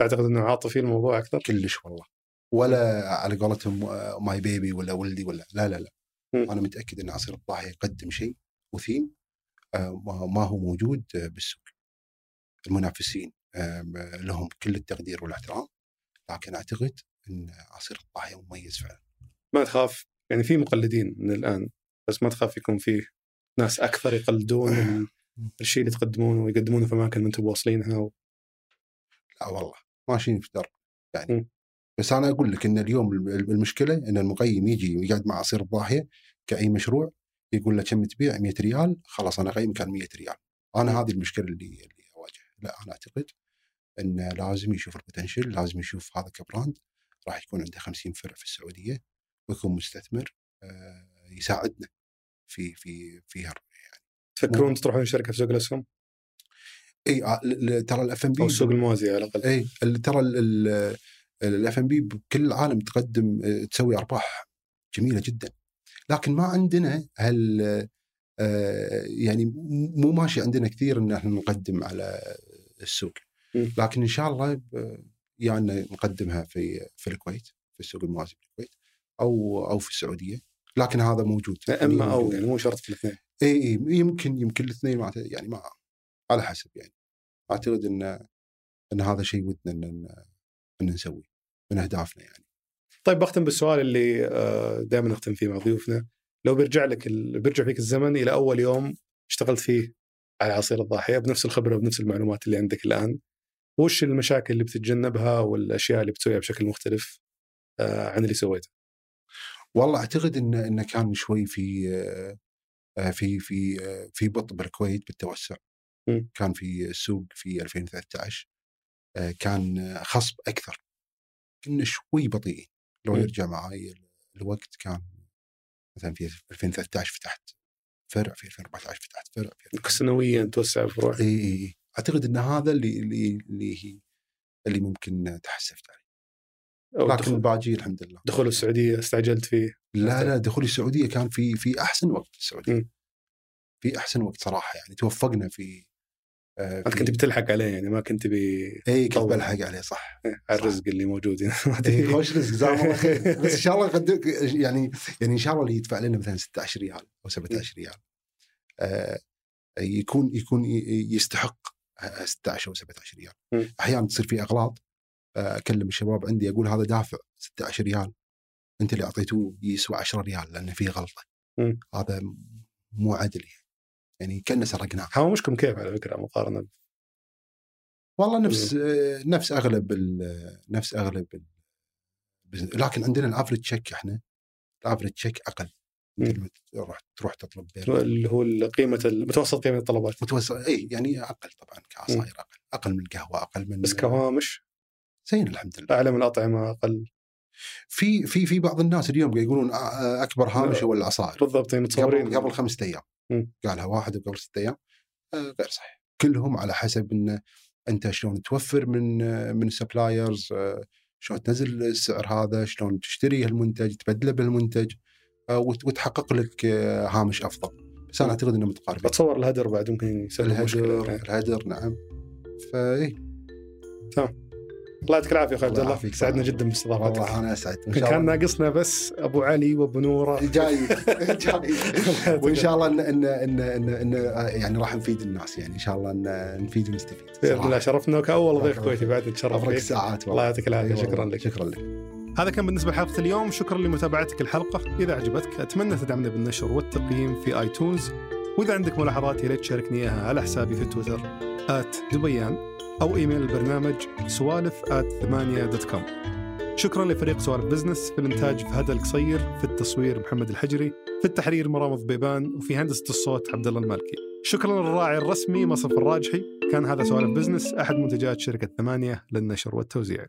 تعتقد إنه عاطفي الموضوع أكثر؟ كلش والله. ولا على قولتهم آه، my baby ولا ولدي ولا لا لا لا. مم. أنا متأكد إن عصير الضاحيه يقدم شيء وثيم آه، ما هو موجود آه، بالسوق. المنافسين آه، لهم كل التقدير والاحترام لكن أعتقد إن عصير الضاحيه مميز فعلا. ما تخاف؟ يعني في مقلدين من الآن بس ما تخاف يكون فيه ناس أكثر يقلدون ال- الشيء اللي تقدمونه ويقدمونه في أماكن ما أنتم واصلينها و... لا والله ماشيين في درب. يعني مم. بس أنا أقول لك إن اليوم الم- المشكلة إن المقيم يجي يقعد مع عصير الضاحية كأي مشروع يقول له كم تبيع؟ 100 ريال. خلاص أنا اقيمك على 100 ريال. أنا هذه المشكلة اللي اللي اواجهها لا أنا أعتقد انه لازم يشوف ال potential لازم يشوف هذا ك brand. راح يكون عنده 50 فرع في السعودية ويكون مستثمر آه، يساعدنا في في في هالرؤية. تفكرون تروحون شركة في سوق الأسهم؟ إي آه، ترى الاف ام بي أو السوق الموازي على الأقل. إي ال- ترى الاف ام بي بكل العالم تقدم آه، تسوي أرباح جميلة جدا. لكن ما عندنا هال آه، يعني مو ماشي عندنا كثير إن إحنا نقدم على السوق. لكن إن شاء الله ب- يعني نقدمها في في الكويت في السوق الموازي في الكويت أو أو في السعودية. لكن هذا موجود اما أو يعني مو شرط في الاثنين. إي يمكن يمكن الاثنين يعني ما على حسب يعني. أعتقد إن إن هذا شيء ودنا إن ان نسويه من أهدافنا يعني. طيب بختم بالسؤال اللي دائما نختم فيه مع ضيوفنا. لو بيرجع لك ال... بيرجع فيك الزمن إلى أول يوم اشتغلت فيه على عصير الضاحية بنفس الخبرة وبنفس المعلومات اللي عندك الآن وش المشاكل اللي بتتجنبها والأشياء اللي بتسويها بشكل مختلف آه، عن اللي سويته؟ والله أعتقد إن انه كان شوي في آه، في في آه، في بطء بالكويت بالتوسع. مم. كان في السوق في 2013 آه، كان آه، خصب أكثر. كنا شوي بطيئين. لو مم. يرجع معي ال- الوقت كان مثلا في 2013 فتحت فرع في 2014 فتحت فرع في 2015 سنويا توسع الفروع إي إي أعتقد إن هذا اللي اللي اللي هي اللي ممكن تحسفت عليه. لكن دخول, باجي الحمد لله. دخول السعودية استعجلت فيه. لا لا دخولي السعودية كان في في أحسن وقت في السعودية. مم. في أحسن وقت صراحة يعني توفقنا في آه انت كنت بتلحق عليه يعني ما كنت بي اي كنت. بلحق عليه صح على الرزق اللي موجود هنا ما إيه،. خوش رزق جزاه الله خير بس إن شاء الله قد يعني يعني إن شاء الله اللي يدفع لنا مثلا 16 ريال أو 17 ريال آه يكون يكون يستحق 16 أو 17 ريال. أحيانا تصير في أغلاط آه، أكلم الشباب عندي أقول هذا دافع 16 ريال أنت اللي أعطيتوه يسوى 10 ريال لأن في غلطة. هذا مو عدل يعني يعني كنا سرقناه. هوامشكم كيف على فكرة مقارنة. والله نفس آه، نفس أغلب ال- نفس أغلب لكن عندنا ال average check إحنا ال average check أقل. مثل ما تروح تروح تطلب بير اللي هو قيمة متوسط قيمة الطلبات. متوسط اي يعني أقل طبعا كعصاير أقل أقل من القهوة أقل من بس كهوامش؟ زين الحمد لله. أعلى من الأطعمة أقل. في في في بعض الناس اليوم يقولون آه، أكبر هامش هو العصائر. بالضبط يعني متصورين. قبل قبل خمسة أيام. مم. قالها واحد قبل ستة أيام آه، غير صحيح. كلهم على حسب إن أنت شلون توفر من آه، من سبلايرز شلون تنزل السعر هذا شلون تشتري المنتج تبدله بالمنتج آه، وت- وتحقق لك آه، هامش أفضل. بس أنا. أعتقد انهم متقاربين. أتصور الهدر بعد ممكن يسبب الهدر مشكله الهدر نعم. فاي الله يعطيك العافية أخوي عبد الله. الله يعافيك. سعدنا جدا باستضافتك. والله أنا اسعد إن شاء كان ناقصنا بس أبو علي وأبو نورة. جاي. جاي. وإن شاء الله ان ان ان, إن, إن يعني راح نفيد الناس يعني. إن شاء الله ان نفيد ونستفيد. بإذن الله. شرفنا كاول ضيف كويتي بعد نتشرف افرق فيك ساعات. الله يعطيك العافية. أيوة. شكرا. لك. شكرا لك. هذا كان بالنسبة لحلقة اليوم. شكرا لمتابعتك الحلقة. إذا عجبتك أتمنى تدعمنا بالنشر والتقييم في iTunes. وإذا عندك ملاحظات يا ريت تشاركني إياها على حسابي في تويتر. @دبيان أو إيميل البرنامج سوالف ثمانية dot com شكرا لفريق سوالف business في الإنتاج فهد القصير في التصوير محمد الحجري في التحرير مرام بيبان وفي هندسة الصوت عبد الله المالكي. شكرا للراعي الرسمي مصرف الراجحي. كان هذا سوالف business أحد منتجات شركة ثمانية للنشر والتوزيع.